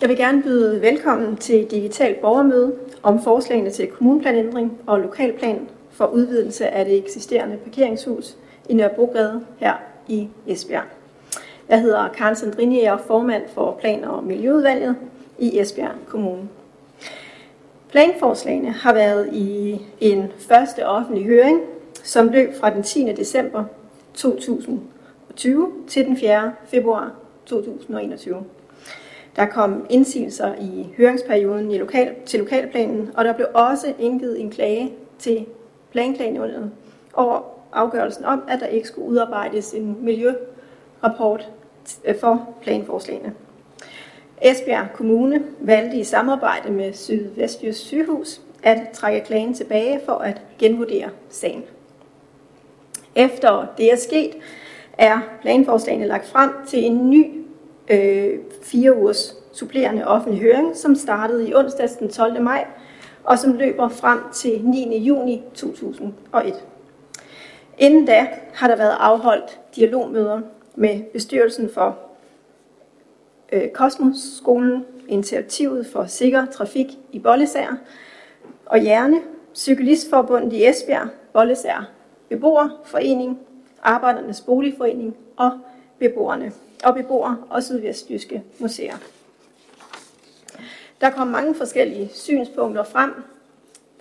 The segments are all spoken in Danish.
Jeg vil gerne byde velkommen til Digital Borgermøde om forslagene til kommuneplanændring og lokalplan for udvidelse af det eksisterende parkeringshus i Nørrebrogade her i Esbjerg. Jeg hedder Karen Sandrini, jeg er formand for Plan- og Miljøudvalget i Esbjerg Kommune. Planforslagene har været i en første offentlig høring, som løb fra den 10. december 2020 til den 4. februar 2021. Der kom indsigelser i høringsperioden i lokal, til lokalplanen, og der blev også indgivet en klage til planklagenævnet over afgørelsen om, at der ikke skulle udarbejdes en miljørapport øh, for planforslagene. Esbjerg Kommune valgte i samarbejde med Sydvestjysk Sygehus at trække klagen tilbage for at genvurdere sagen. Efter det er sket, er planforslagene lagt frem til en ny øh, fire ugers supplerende offentlig høring, som startede i onsdags den 12. maj, og som løber frem til 9. juni 2001. Inden da har der været afholdt dialogmøder med bestyrelsen for øh, Kosmos-skolen, Initiativet for Sikker Trafik i Bollesager og Hjerne, Cyklistforbundet i Esbjerg, Bollesager Beboerforening, Arbejdernes Boligforening og beboerne og beboere og sydvestjyske museer. Der kom mange forskellige synspunkter frem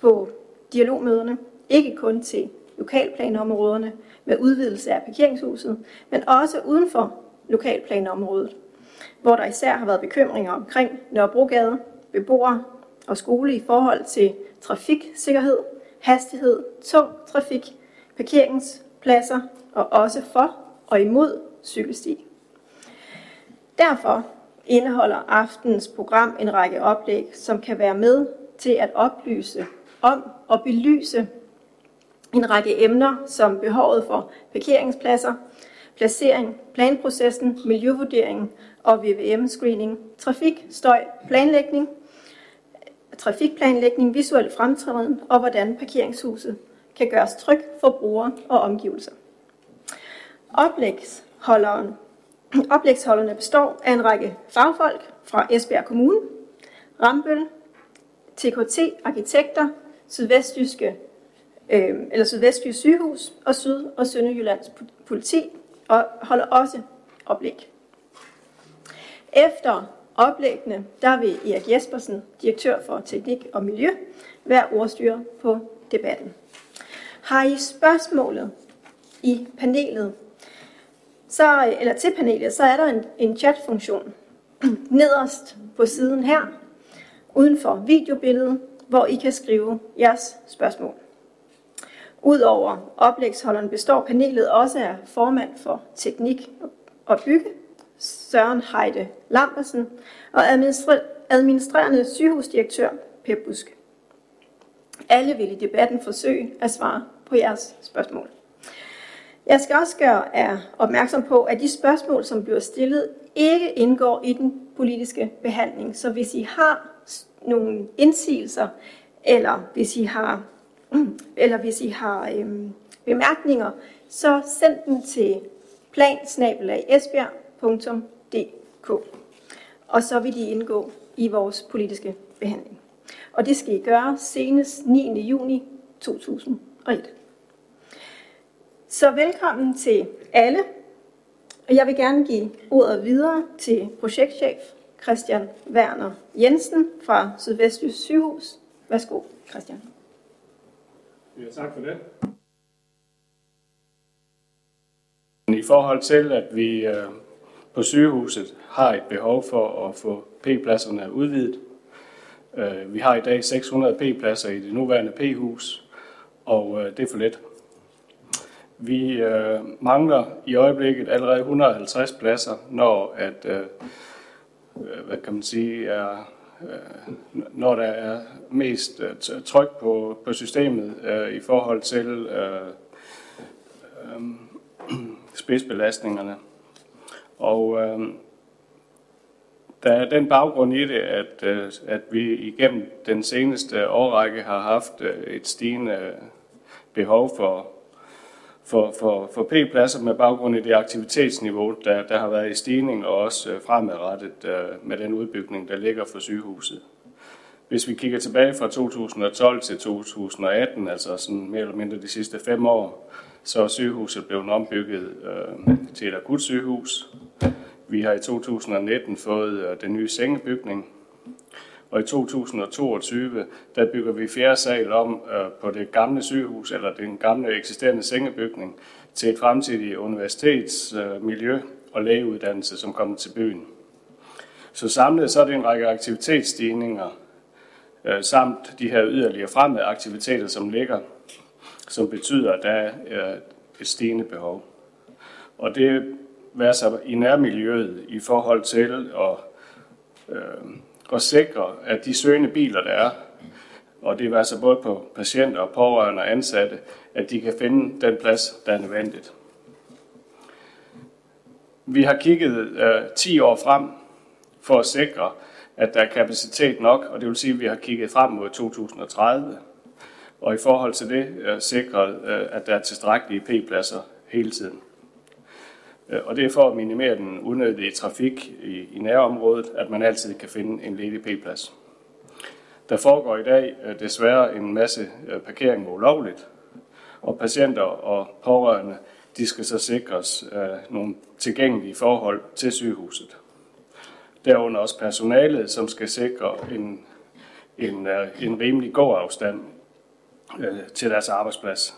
på dialogmøderne, ikke kun til lokalplanområderne med udvidelse af parkeringshuset, men også uden for lokalplanområdet, hvor der især har været bekymringer omkring Nørrebrogade, beboere og skole i forhold til trafiksikkerhed, hastighed, tung trafik, parkeringspladser og også for og imod cykelsti. Derfor indeholder aftens program en række oplæg, som kan være med til at oplyse om og belyse en række emner som behovet for parkeringspladser, placering, planprocessen, miljøvurdering og VVM-screening, trafik, støj, planlægning, trafikplanlægning, visuel fremtræden og hvordan parkeringshuset kan gøres tryg for brugere og omgivelser. Oplægsholderen Oplægsholderne består af en række fagfolk fra Esbjerg Kommune, Rambøl, TKT Arkitekter, Sydvestjyske, øh, eller Sydvestjysk Sygehus og Syd- og Sønderjyllands politi og holder også oplæg. Efter oplæggene, der vil Erik Jespersen, direktør for Teknik og Miljø, være ordstyrer på debatten. Har I spørgsmålet i panelet så, eller til panelet, så er der en, en chatfunktion nederst på siden her, uden for videobilledet, hvor I kan skrive jeres spørgsmål. Udover oplægsholderen består panelet også af formand for teknik og bygge, Søren Heide Lambersen, og administrerende sygehusdirektør Per Busk. Alle vil i debatten forsøge at svare på jeres spørgsmål. Jeg skal også gøre er opmærksom på, at de spørgsmål, som bliver stillet, ikke indgår i den politiske behandling. Så hvis I har nogle indsigelser, eller hvis I har, eller hvis I har øhm, bemærkninger, så send dem til plansnabelag.esbjerg.dk og så vil de indgå i vores politiske behandling. Og det skal I gøre senest 9. juni 2001. Så velkommen til alle. Og jeg vil gerne give ordet videre til projektchef Christian Werner Jensen fra Sydvestjysk Sygehus. Værsgo, Christian. Ja, tak for det. I forhold til, at vi øh, på sygehuset har et behov for at få P-pladserne udvidet. Øh, vi har i dag 600 P-pladser i det nuværende P-hus, og øh, det er for lidt. Vi øh, mangler i øjeblikket allerede 150 pladser, når at øh, øh, hvad kan man sige er øh, når der er mest øh, tryk på, på systemet øh, i forhold til øh, øh, spidsbelastningerne. Og øh, der er den baggrund i det, at, øh, at vi igennem den seneste årrække har haft øh, et stigende behov for for, for, for P-pladser med baggrund i det aktivitetsniveau, der, der har været i stigning og også øh, fremadrettet øh, med den udbygning, der ligger for sygehuset. Hvis vi kigger tilbage fra 2012 til 2018, altså sådan mere eller mindre de sidste fem år, så er sygehuset blevet ombygget øh, til et akut sygehus. Vi har i 2019 fået øh, den nye sengebygning, og i 2022, der bygger vi fjerde sal om øh, på det gamle sygehus, eller den gamle eksisterende sengebygning, til et fremtidigt universitetsmiljø øh, og lægeuddannelse, som kommer til byen. Så samlet så er det en række aktivitetsstigninger, øh, samt de her yderligere fremad aktiviteter, som ligger, som betyder, at der er øh, et stigende behov. Og det være sig i nærmiljøet i forhold til at øh, og sikre, at de søgende biler, der er, og det er altså både på patienter og pårørende og ansatte, at de kan finde den plads, der er nødvendigt. Vi har kigget øh, 10 år frem for at sikre, at der er kapacitet nok, og det vil sige, at vi har kigget frem mod 2030, og i forhold til det øh, sikret, øh, at der er tilstrækkelige P-pladser hele tiden. Øh, og det er for at minimere den unødige trafik i, i nærområdet, at man altid kan finde en ledig P-plads. Der foregår i dag øh, desværre en masse øh, parkering ulovligt, og patienter og pårørende de skal så sikres nogle tilgængelige forhold til sygehuset. Derunder også personalet, som skal sikre en, en, en rimelig god afstand til deres arbejdsplads.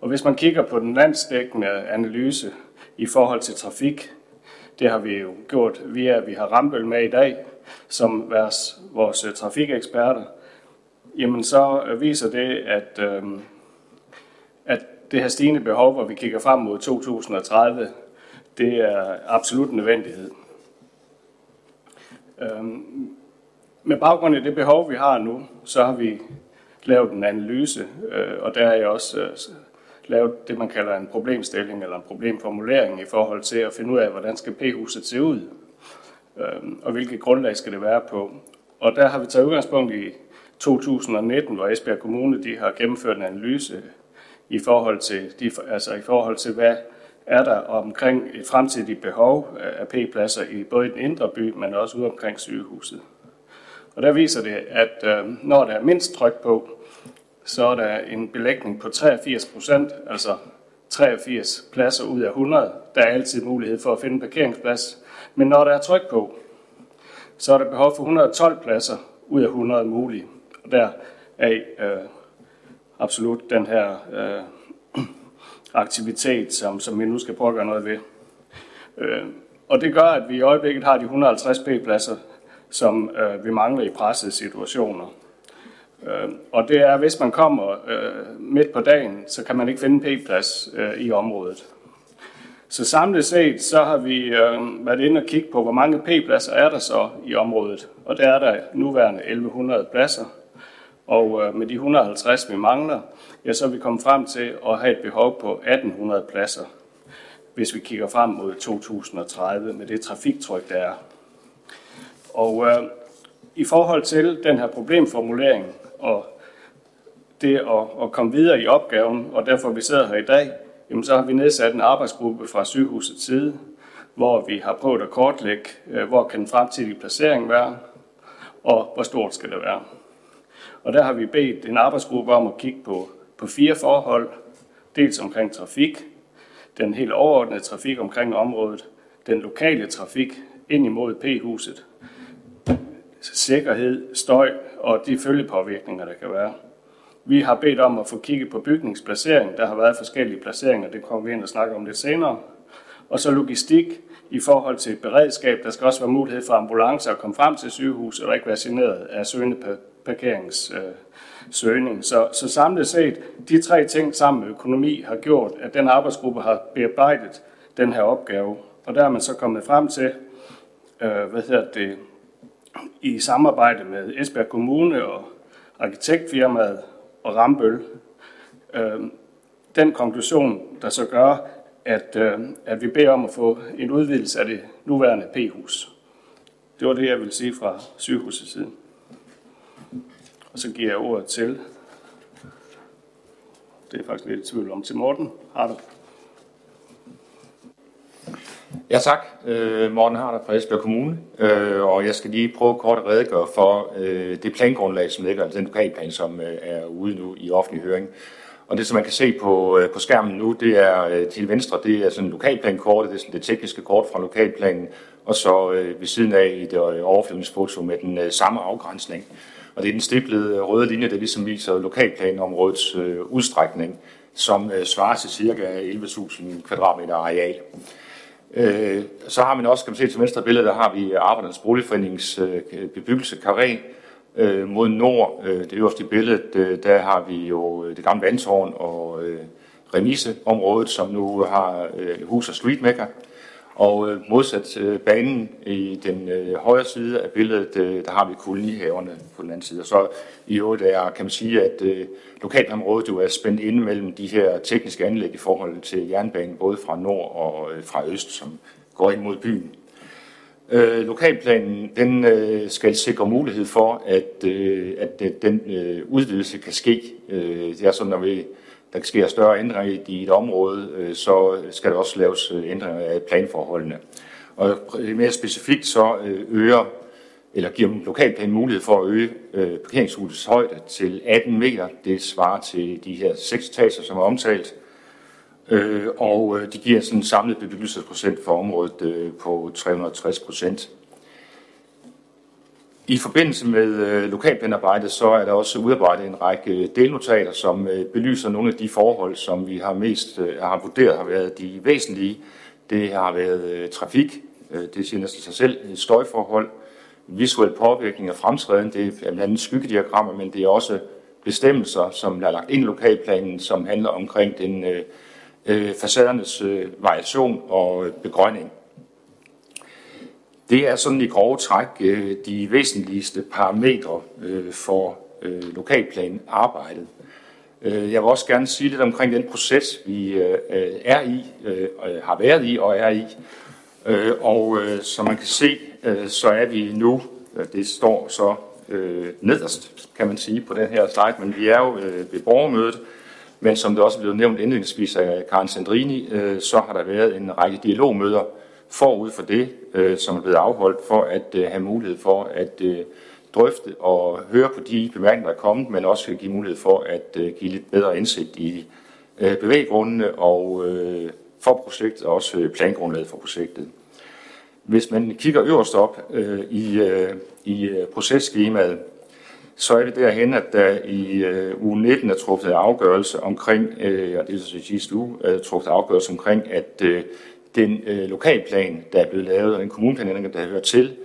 Og hvis man kigger på den landsdækkende analyse, i forhold til trafik. Det har vi jo gjort via, at vi har Rambøl med i dag, som vores, øh, vores trafikeksperter. Jamen så øh, viser det, at, øh, at det her stigende behov, hvor vi kigger frem mod 2030, det er absolut nødvendighed. Øh, med baggrund i det behov, vi har nu, så har vi lavet en analyse, øh, og der er jeg også øh, lave det, man kalder en problemstilling eller en problemformulering i forhold til at finde ud af, hvordan skal P-huset se ud, øhm, og hvilket grundlag skal det være på. Og der har vi taget udgangspunkt i 2019, hvor Esbjerg Kommune de har gennemført en analyse i forhold til, de, altså i forhold til hvad er der omkring et fremtidigt behov øh, af P-pladser i både i den indre by, men også ude omkring sygehuset. Og der viser det, at øh, når der er mindst tryk på, så er der en belægning på 83 procent, altså 83 pladser ud af 100. Der er altid mulighed for at finde en parkeringsplads. Men når der er tryk på, så er der behov for 112 pladser ud af 100 mulige. Og der er øh, absolut den her øh, aktivitet, som, som vi nu skal prøve at gøre noget ved. Øh, og det gør, at vi i øjeblikket har de 150 p-pladser, som øh, vi mangler i pressede situationer. Øh, og det er, hvis man kommer øh, midt på dagen, så kan man ikke finde P-plads øh, i området. Så samlet set, så har vi øh, været inde og kigge på, hvor mange P-pladser er der så i området. Og der er der nuværende 1100 pladser. Og øh, med de 150, vi mangler, ja, så er vi kommet frem til at have et behov på 1800 pladser, hvis vi kigger frem mod 2030 med det trafiktryk, der er. Og øh, i forhold til den her problemformulering, og det at, at komme videre i opgaven, og derfor vi sidder her i dag, jamen så har vi nedsat en arbejdsgruppe fra sygehusets side, hvor vi har prøvet at kortlægge, øh, hvor kan den fremtidige placering være, og hvor stort skal det være. Og der har vi bedt en arbejdsgruppe om at kigge på, på fire forhold. Dels omkring trafik, den helt overordnede trafik omkring området, den lokale trafik ind imod P-huset, sikkerhed, støj og de følgepåvirkninger, der kan være. Vi har bedt om at få kigget på bygningsplacering. Der har været forskellige placeringer, det kommer vi ind og snakke om lidt senere. Og så logistik i forhold til beredskab. Der skal også være mulighed for ambulancer at komme frem til sygehuset og ikke være generet af søgende parkeringssøgning. Øh, så, så samlet set, de tre ting sammen med økonomi har gjort, at den arbejdsgruppe har bearbejdet den her opgave. Og der er man så kommet frem til, øh, hvad hedder det, i samarbejde med Esbjerg Kommune og arkitektfirmaet og Rambøl. Øh, den konklusion, der så gør, at, øh, at vi beder om at få en udvidelse af det nuværende P-hus. Det var det, jeg vil sige fra sygehusets side. Og så giver jeg ordet til Det er faktisk lidt i tvivl om til Morten Harder. Ja tak, øh, Morten Harder fra Esbjerg Kommune, øh, og jeg skal lige prøve kort at redegøre for øh, det plangrundlag, som ligger, altså den lokalplan, som øh, er ude nu i offentlig høring. Og det, som man kan se på, øh, på skærmen nu, det er øh, til venstre, det er sådan lokalplankortet, det er sådan det tekniske kort fra lokalplanen, og så øh, ved siden af et øh, overflyvningsfoto med den øh, samme afgrænsning. Og det er den stiplede øh, røde linje, der ligesom viser lokalplanområdets øh, udstrækning, som øh, svarer til ca. 11.000 kvadratmeter areal. Øh, så har man også, kan man se til venstre billede, der har vi Arbejdernes Boligforenings øh, bebyggelse Karé øh, mod nord. Øh, det øverste billede, øh, der har vi jo øh, det gamle vandtårn og øh, remiseområdet, som nu har øh, hus og streetmaker. Og øh, modsat øh, banen i den øh, højre side af billedet, øh, der har vi kolonihaverne på den anden side. Og så i øvrigt er, kan man sige, at øh, lokalområdet jo er spændt ind mellem de her tekniske anlæg i forhold til jernbanen, både fra nord og øh, fra øst, som går ind mod byen. Øh, lokalplanen den øh, skal sikre mulighed for, at, øh, at øh, den øh, udvidelse kan ske. Øh, det er sådan, når vi der sker større ændringer i et område, øh, så skal der også laves øh, ændringer af planforholdene. Og mere specifikt så øh, øger eller giver lokalplanen mulighed for at øge parkeringshusets højde til 18 meter. Det svarer til de her seks etager, som er omtalt. Og de giver sådan en samlet bebyggelsesprocent for området på 360 procent. I forbindelse med øh, lokalplanarbejdet, så er der også udarbejdet en række øh, delnotater, som øh, belyser nogle af de forhold, som vi har mest har vurderet har været de væsentlige. Det har været trafik, det siger næsten sig selv, støjforhold, visuel påvirkning af fremtræden, det er blandt andet skyggediagrammer, men det er også bestemmelser, som er lagt ind i lokalplanen, som handler omkring den øh, facadernes øh, variation og begrønning. Det er sådan i grove træk øh, de væsentligste parametre øh, for øh, lokalplanarbejdet. Jeg vil også gerne sige lidt omkring den proces, vi er i, har været i og er i. Og som man kan se, så er vi nu, det står så nederst, kan man sige, på den her slide, men vi er jo ved borgermødet, men som det også blev nævnt indledningsvis af Karen Sandrini, så har der været en række dialogmøder forud for det, øh, som er blevet afholdt, for at øh, have mulighed for at øh, drøfte og høre på de bemærkninger, der er kommet, men også give mulighed for at øh, give lidt bedre indsigt i øh, bevæggrundene og øh, for projektet, og også øh, plangrundlaget for projektet. Hvis man kigger øverst op øh, i, øh, i øh, processkemaet, så er det derhen, at der i øh, uge 19 er truffet afgørelse omkring, øh, og det er så sidste uge, er truffet afgørelse omkring, at øh, den øh, lokalplan, der er blevet lavet, og den kommuneplanændring, der hører til,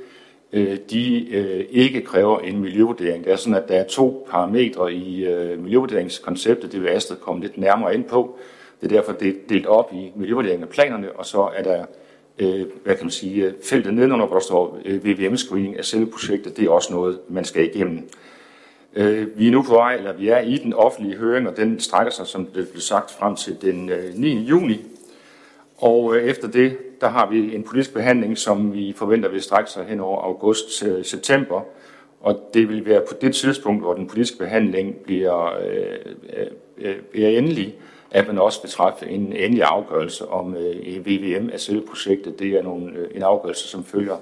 øh, de øh, ikke kræver en miljøvurdering. Det er sådan, at der er to parametre i øh, miljøvurderingskonceptet, det vil Astrid komme lidt nærmere ind på. Det er derfor, det er delt op i miljøvurderingen af planerne, og så er der øh, hvad kan man sige, øh, feltet nedenunder, hvor der står øh, VVM-screening af selve projektet, det er også noget, man skal igennem. Øh, vi er nu på vej, eller vi er i den offentlige høring, og den strækker sig, som det blev sagt, frem til den øh, 9. juni og øh, efter det, der har vi en politisk behandling, som vi forventer vil strække sig hen over august-september. Øh, og det vil være på det tidspunkt, hvor den politiske behandling bliver, øh, øh, øh bliver endelig, at man også vil træffe en endelig afgørelse om øh, VVM af selve projektet. Det er nogle, øh, en afgørelse, som følger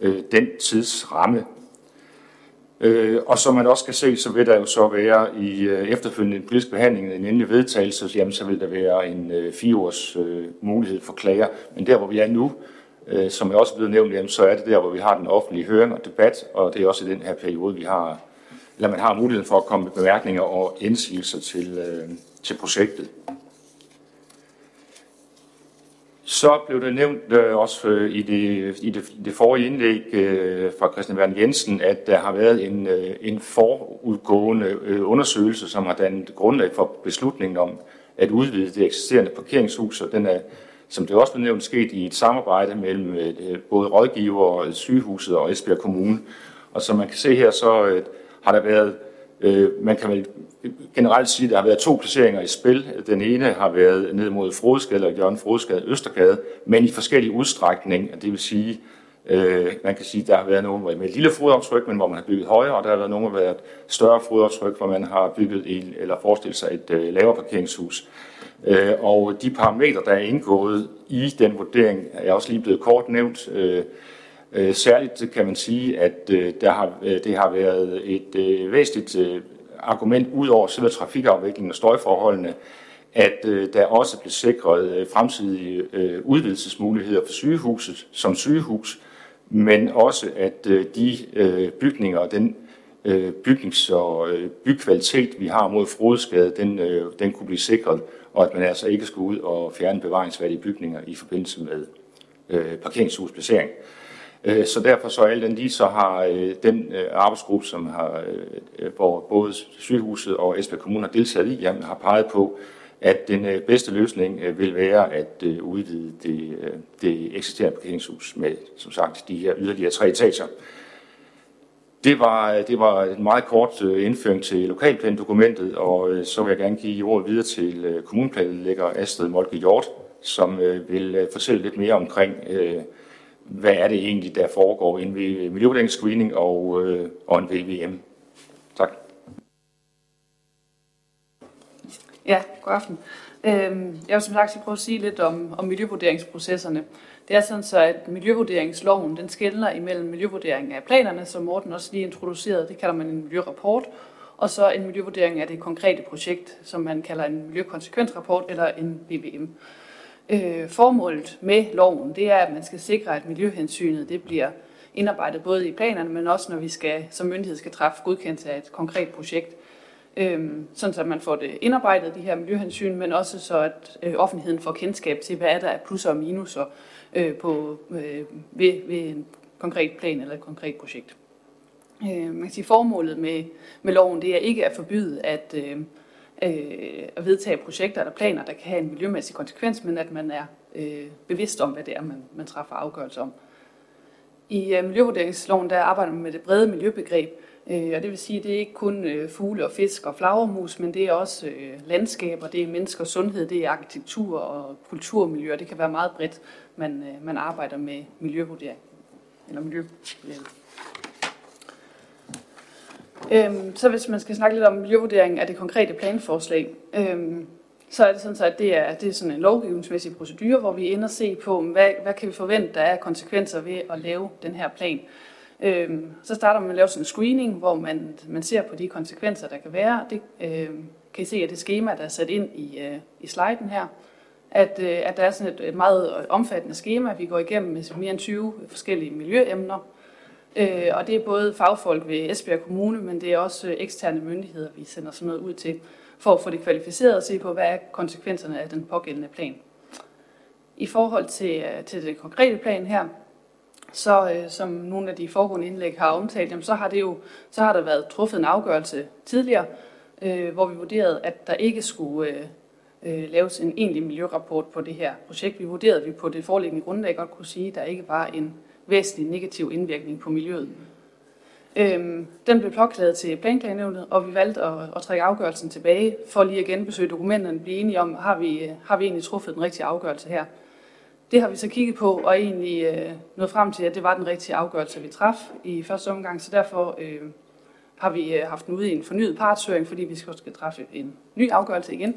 øh, den tidsramme, Øh, og som man også kan se, så vil der jo så være i øh, efterfølgende politisk behandling en endelig vedtagelse, jamen, så vil der være en øh, fire års øh, mulighed for klager. Men der, hvor vi er nu, øh, som jeg også er blevet nævnt, jamen, så er det der, hvor vi har den offentlige høring og debat, og det er også i den her periode, vi har, eller man har muligheden for at komme med bemærkninger og indsigelser til, øh, til projektet. Så blev det nævnt øh, også øh, i, det, i, det, det forrige indlæg øh, fra Christian Werner Jensen, at der har været en, øh, en forudgående øh, undersøgelse, som har dannet grundlag for beslutningen om at udvide det eksisterende parkeringshus, og den er, som det også blev nævnt, sket i et samarbejde mellem øh, øh både rådgiver, øh, sygehuset og Esbjerg Kommune. Og som man kan se her, så øh, har der været Øh, man kan vel generelt sige, at der har været to placeringer i spil. Den ene har været ned mod Frodesgade, eller Jørgen Frodesgade, Østergade, men i forskellige udstrækning. Det vil sige, Øh, man kan sige, at der har været nogle med et lille fodaftryk, men hvor man har bygget højere, og der har været nogle, der et større fodaftryk, hvor man har bygget en, eller forestillet sig et øh, lavere parkeringshus. Øh, og de parametre, der er indgået i den vurdering, er også lige blevet kort nævnt. Øh, Øh, særligt kan man sige, at øh, der har, øh, det har været et væsentligt argument ud over selve trafikafviklingen og støjforholdene, at der også blev sikret fremtidige udvidelsesmuligheder for sygehuset som sygehus, men også at de bygninger og den bygnings- og øh, bygkvalitet, vi har mod frodskade, den, den kunne blive sikret, og at man altså ikke skulle ud og fjerne bevaringsværdige bygninger i forbindelse med parkeringshusplacering. Øh, så derfor så alt den lige, så har øh, den øh, arbejdsgruppe, som har, øh, hvor både sygehuset og Esbjerg Kommune har deltaget i, jamen, har peget på, at den bedste løsning vil være at udvide det, det eksisterende parkeringshus med, som sagt, de her yderligere tre etager. Det var, det var en meget kort indføring til lokalplandokumentet, og så vil jeg gerne give ordet videre til kommuneplanlægger Astrid Molke Hjort, som vil fortælle lidt mere omkring, hvad er det egentlig, der foregår inden ved miljøvurderingsscreening og, øh, og en VVM. Tak. Ja, god aften. Øhm, jeg vil som sagt prøve at sige lidt om, om miljøvurderingsprocesserne. Det er sådan så, at miljøvurderingsloven den skældner imellem miljøvurdering af planerne, som Morten også lige introducerede, det kalder man en miljørapport, og så en miljøvurdering af det konkrete projekt, som man kalder en miljøkonsekvensrapport eller en BVM. Øh, formålet med loven, det er, at man skal sikre, at miljøhensynet det bliver indarbejdet både i planerne, men også når vi skal, som myndighed skal træffe godkendelse af et konkret projekt øh, sådan så man får det indarbejdet, de her miljøhensyn, men også så, at øh, offentligheden får kendskab til, hvad er der er plusser og minuser øh, på, øh, ved, ved en konkret plan eller et konkret projekt. Øh, man kan sige, formålet med, med loven, det er ikke at forbyde at, øh, øh, at vedtage projekter eller planer, der kan have en miljømæssig konsekvens, men at man er øh, bevidst om, hvad det er, man, man træffer afgørelse om. I øh, miljøvurderingsloven der arbejder man med det brede miljøbegreb, Øh, og det vil sige, at det er ikke kun øh, fugle og fisk og flagermus, men det er også øh, landskaber, det er menneskers sundhed, det er arkitektur og kulturmiljø, og det kan være meget bredt, man, øh, man arbejder med miljøvurdering. Eller miljø. Øhm, så hvis man skal snakke lidt om miljøvurdering af det konkrete planforslag, øhm, så er det sådan, så, at det er, det er sådan en lovgivningsmæssig procedure, hvor vi ender og se på, hvad, hvad kan vi forvente, der er konsekvenser ved at lave den her plan. Øhm, så starter man med at lave sådan en screening, hvor man, man ser på de konsekvenser, der kan være. Det øhm, kan I se af det schema, der er sat ind i, øh, i sliden her, at, øh, at der er sådan et, et meget omfattende schema, vi går igennem med mere end 20 forskellige miljøemner. Øh, og det er både fagfolk ved Esbjerg Kommune, men det er også øh, eksterne myndigheder, vi sender sådan noget ud til, for at få det kvalificeret og se på, hvad er konsekvenserne af den pågældende plan. I forhold til, øh, til det konkrete plan her, så øh, som nogle af de foregående indlæg har omtalt, jamen, så har det jo så har der været truffet en afgørelse tidligere, øh, hvor vi vurderede, at der ikke skulle øh, øh, laves en egentlig miljørapport på det her projekt. Vi vurderede, at vi på det foreliggende grundlag godt kunne sige, at der ikke var en væsentlig negativ indvirkning på miljøet. Øhm, den blev påklaget til planklagenævnet, og vi valgte at, at trække afgørelsen tilbage, for lige at genbesøge dokumenterne og blive enige om, har vi, øh, har vi egentlig truffet den rigtige afgørelse her. Det har vi så kigget på, og egentlig øh, nået frem til, at det var den rigtige afgørelse, vi traf i første omgang. Så derfor øh, har vi øh, haft den ude i en fornyet partshøring, fordi vi skal, skal træffe en ny afgørelse igen.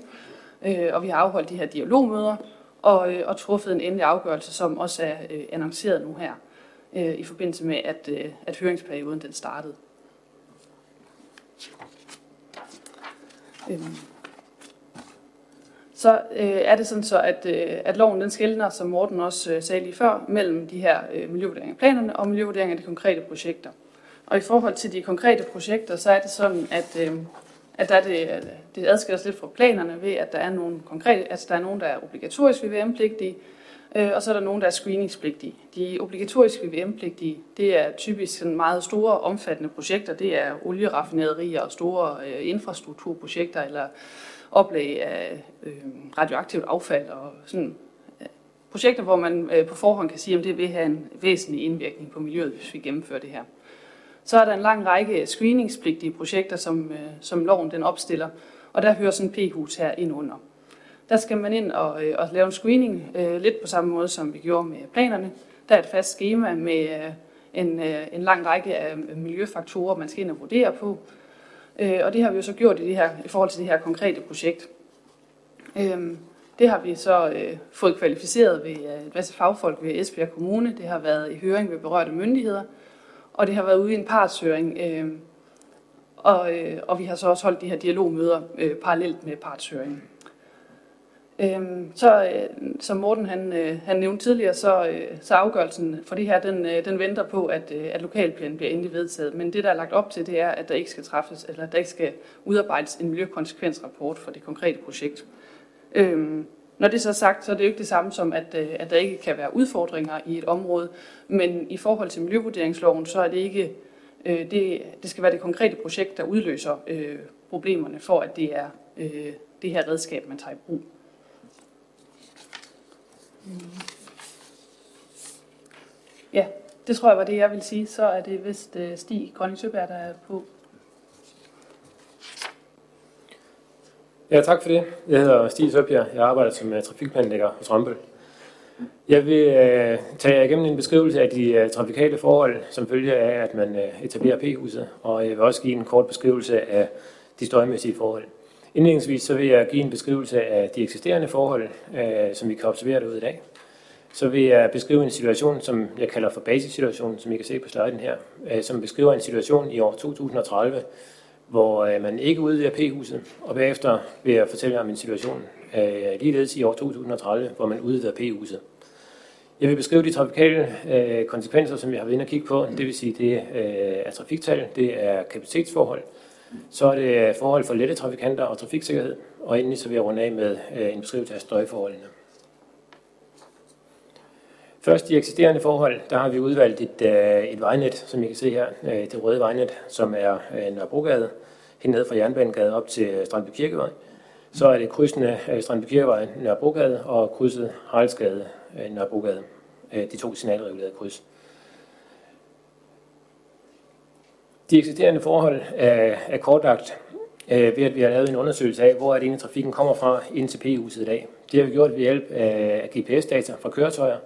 Øh, og vi har afholdt de her dialogmøder og, øh, og truffet en endelig afgørelse, som også er øh, annonceret nu her, øh, i forbindelse med, at, øh, at høringsperioden den startede. Øh så øh, er det sådan så, at, øh, at loven den skældner, som Morten også øh, sagde lige før, mellem de her øh, miljøvurderinger af planerne og miljøvurderinger af de konkrete projekter. Og i forhold til de konkrete projekter, så er det sådan, at, øh, at der er det, øh, det adskiller lidt fra planerne ved, at der er nogle konkrete, altså der er nogen, der er obligatorisk VVM-pligtige, øh, og så er der nogen, der er screeningspligtige. De obligatoriske VVM-pligtige, det er typisk sådan meget store, omfattende projekter. Det er olieraffinaderier og store øh, infrastrukturprojekter, eller oplag af øh, radioaktivt affald og sådan øh, projekter, hvor man øh, på forhånd kan sige, at det vil have en væsentlig indvirkning på miljøet, hvis vi gennemfører det her. Så er der en lang række screeningspligtige projekter, som, øh, som loven den opstiller, og der hører sådan p-hus her ind under der skal man ind og, øh, og lave en screening, øh, lidt på samme måde som vi gjorde med planerne. Der er et fast schema med øh, en, øh, en lang række af øh, miljøfaktorer, man skal ind og vurdere på. Øh, og det har vi jo så gjort i, det her, i forhold til det her konkrete projekt. Øh, det har vi så øh, fået kvalificeret ved øh, en masse fagfolk ved Esbjerg Kommune. Det har været i høring ved berørte myndigheder, og det har været ude i en partshøring. Øh, og, øh, og vi har så også holdt de her dialogmøder øh, parallelt med partshøringen. Øhm, så øh, som Morten han, øh, han nævnte tidligere, så, øh, så afgørelsen for det her, den, øh, den venter på, at, øh, at lokalplanen bliver endelig vedtaget. Men det, der er lagt op til, det er, at der ikke skal træffes, eller der ikke skal udarbejdes en miljøkonsekvensrapport for det konkrete projekt. Øhm, når det så er sagt, så er det jo ikke det samme som, at, øh, at der ikke kan være udfordringer i et område, men i forhold til miljøvurderingsloven, så er det ikke, øh, det, det skal være det konkrete projekt, der udløser øh, problemerne for, at det er øh, det her redskab, man tager i brug. Ja, det tror jeg var det, jeg vil sige. Så er det vist øh, Stig Grønning Søberg, der er på. Ja, tak for det. Jeg hedder Stig Søbjerg. Jeg arbejder som øh, trafikplanlægger hos Rambøl. Jeg vil øh, tage jer igennem en beskrivelse af de øh, trafikale forhold, som følger af, at man øh, etablerer P-huset, og jeg vil også give en kort beskrivelse af de støjmæssige forhold. Indledningsvis så vil jeg give en beskrivelse af de eksisterende forhold, øh, som vi kan observere derude i dag. Så vil jeg beskrive en situation, som jeg kalder for basissituationen, som I kan se på sliden her, øh, som beskriver en situation i år 2030, hvor øh, man ikke udvider P-huset, og bagefter vil jeg fortælle om en situation øh, ligeledes i år 2030, hvor man udvider P-huset. Jeg vil beskrive de trafikale øh, konsekvenser, som vi har været inde og kigge på. Det vil sige, det øh, er trafiktal, det er kapacitetsforhold, så er det øh, forhold for lette trafikanter og trafiksikkerhed, og endelig så vil jeg runde af med øh, en beskrivelse af støjforholdene. Først de eksisterende forhold, der har vi udvalgt et, øh, et vejnet, som I kan se her, det røde vejnet, som er Nørrebrogade, Nørrebrogade, ned fra Jernbanegade op til Strandby Kirkevej. Så er det krydsende Strandby Kirkevej, Nørrebrogade og krydset Haraldsgade, Nørrebrogade. De to signalregulerede kryds. De eksisterende forhold er, er kortlagt øh, ved, at vi har lavet en undersøgelse af, hvor er det egentlig trafikken kommer fra ind til P-huset i dag. Det har vi gjort ved hjælp af GPS-data fra køretøjer,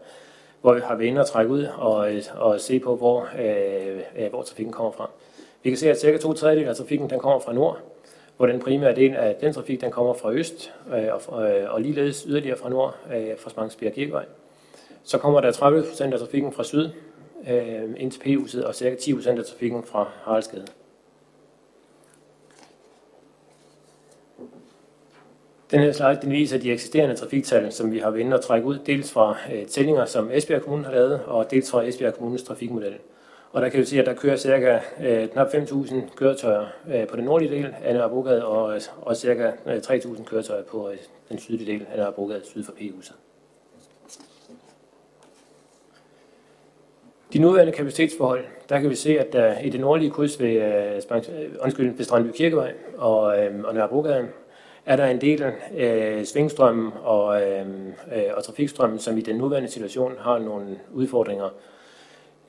hvor vi har været inde og trække ud og, og se på, hvor, øh, hvor trafikken kommer fra. Vi kan se, at cirka to tredjedel af trafikken den kommer fra nord, hvor den primære del af den trafik den kommer fra øst, øh, og, øh, og ligeledes yderligere fra nord, øh, fra Spangsbjerg Kirkevej. Så kommer der 30 procent af trafikken fra syd øh, ind til P-huset, og cirka 10 procent af trafikken fra Haraldsgade. Den her slide den viser de eksisterende trafiktal, som vi har været inde og trække ud, dels fra øh, tællinger, som Esbjerg Kommune har lavet, og dels fra Esbjerg Kommunes trafikmodel. Og der kan vi se, at der kører cirka øh, knap 5.000 køretøjer øh, på den nordlige del af Nørrebrogade, og, og cirka øh, 3.000 køretøjer på øh, den sydlige del af Nørrebrogade, syd for P-huset. De nuværende kapacitetsforhold, der kan vi se, at der i det nordlige kryds ved, øh, øh undskyld, ved Strandby Kirkevej og, øh, og Nørrebrogade, er der en del øh, svingstrømmen og, øh, øh og trafikstrømmen, som i den nuværende situation har nogle udfordringer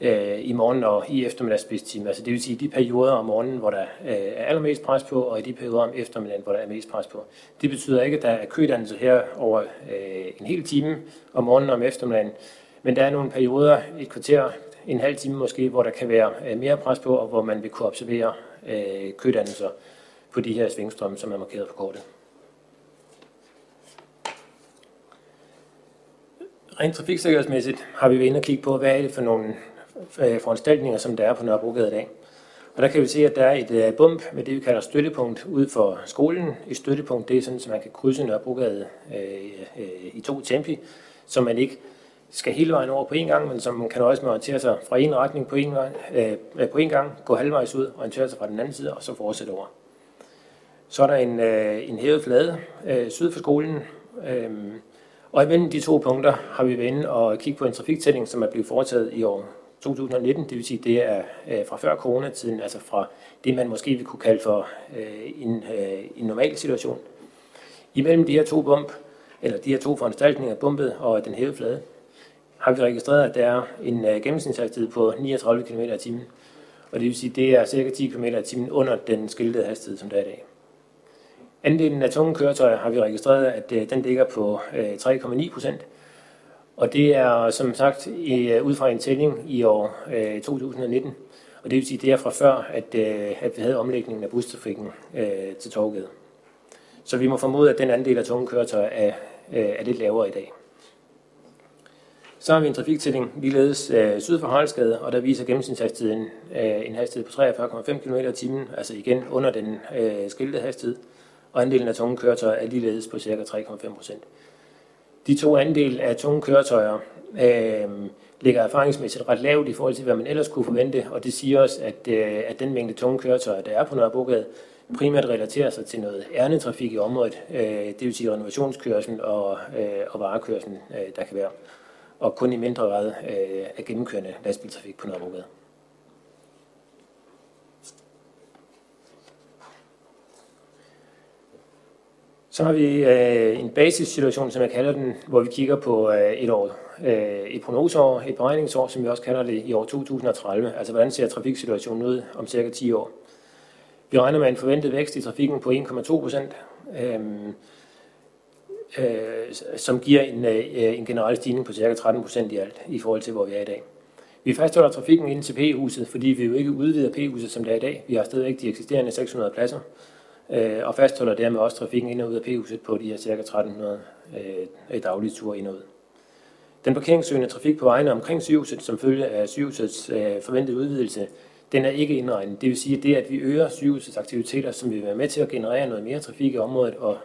øh, i morgen og i eftermiddagspidstimer. Altså det vil sige de perioder om morgenen, hvor der øh, er allermest pres på, og i de perioder om eftermiddagen, hvor der er mest pres på. Det betyder ikke, at der er kødannelse her over øh, en hel time om morgenen og om eftermiddagen, men der er nogle perioder, et kvarter, en halv time måske, hvor der kan være øh, mere pres på, og hvor man vil kunne observere øh, kødannelser på de her svingstrømme, som er markeret på kortet. rent trafiksikkerhedsmæssigt har vi været inde og kigge på, hvad er det for nogle øh, foranstaltninger, som der er på Nørrebrogade i dag. Og der kan vi se, at der er et øh, bump med det, vi kalder støttepunkt ud for skolen. Et støttepunkt, det er sådan, at man kan krydse Nørrebrogade øh, øh, i to tempi, så man ikke skal hele vejen over på en gang, men som man kan også orientere sig fra en retning på en, gang, øh, øh, på en gang, gå halvvejs ud, orientere sig fra den anden side, og så fortsætte over. Så er der en, øh, en hævet flade øh, syd for skolen, øh, og imellem de to punkter har vi været inde og kigge på en trafiktælling, som er blevet foretaget i år 2019, det vil sige, det er øh, fra før coronatiden, altså fra det, man måske vil kunne kalde for øh, en, øh, en normal situation. Imellem de her to bump, eller de her to foranstaltninger, bumpet og den hævede flade, har vi registreret, at der er en øh, gennemsnitshastighed på 39 km i timen. Og det vil sige, det er cirka 10 km i timen under den skiltede hastighed, som der er i dag. Andelen af tunge køretøjer har vi registreret, at øh, den ligger på øh, 3,9 procent. Og det er som sagt i, øh, ud fra en tælling i år 2019. Og det vil sige, det er fra før, at, at vi havde omlægningen af bustrafikken til Torgade. Så vi må formode, at den andel af tunge køretøjer er, er lidt lavere i dag. Så har vi en trafiktælling ligeledes øh, syd for Haraldsgade, og der viser gennemsnitshastigheden øh, en hastighed på 43,5 km i timen, altså igen under den øh, skiltede hastighed, og andelen af tunge køretøjer er ligeledes på ca. 3,5 procent. De to andel af tunge køretøjer øh, ligger erfaringsmæssigt ret lavt i forhold til, hvad man ellers kunne forvente, og det siger os, at, øh, at den mængde tunge køretøjer, der er på Nørrebrogade, primært relaterer sig til noget ærnetrafik i området, øh, det vil sige renovationskørsel og, øh, og varekørsel, øh, der kan være og kun i mindre grad øh, af gennemkørende lastbiltrafik på Nørrebrogade. Så har vi øh, en basissituation, som jeg kalder den, hvor vi kigger på øh, et år, øh, et prognoseår, et beregningsår, som vi også kalder det i år 2030. Altså hvordan ser trafiksituationen ud om cirka 10 år. Vi regner med en forventet vækst i trafikken på 1,2 procent. Øh, øh, som giver en, øh, en generel stigning på ca. 13% i alt, i forhold til, hvor vi er i dag. Vi fastholder trafikken ind til P-huset, fordi vi jo ikke udvider P-huset, som det er i dag. Vi har stadigvæk de eksisterende 600 pladser, øh, og fastholder dermed også trafikken ind og ud af P-huset på de her ca. 1300 øh, daglige ture ind og ud. Den parkeringssøgende trafik på vejene omkring sygehuset, som følge af sygehusets øh, forventede udvidelse, den er ikke indregnet. Det vil sige, at det, at vi øger sygehusets aktiviteter, som vil være med til at generere noget mere trafik i området og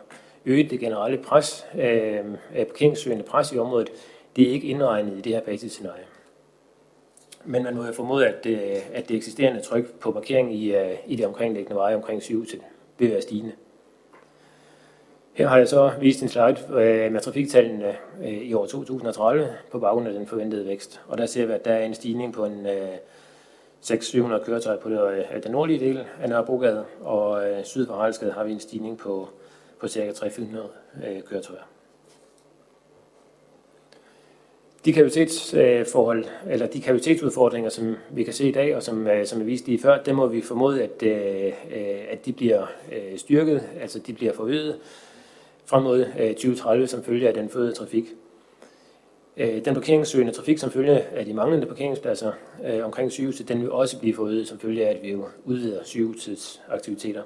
øge det generelle pres, øh, parkeringssøgende pres i området, det er ikke indregnet i det her basisscenarie. Men man må have formodet, at, det, øh, at det eksisterende tryk på parkering i, øh, i det omkringliggende veje omkring sygehuset vil være stigende. Her har jeg så vist en slide øh, med trafiktallene øh, i år 2030 på baggrund af den forventede vækst. Og der ser vi, at der er en stigning på en øh, 600-700 køretøjer på øh, den nordlige del af Nørrebrogade, og syd for Haraldsgade har vi en stigning på på ca. 300 øh, køretøjer. De kapacitetsforhold, eller de kapacitetsudfordringer, som vi kan se i dag, og som, øh, som er vist lige før, det må vi formode, at, øh, øh, at de bliver styrket, altså de bliver forøget frem mod 2030 som følge af den fødede trafik. Den parkeringssøgende trafik som følge af de manglende parkeringspladser omkring sygehuset, den vil også blive forøget som følge af, at vi jo udvider sygehusets aktiviteter.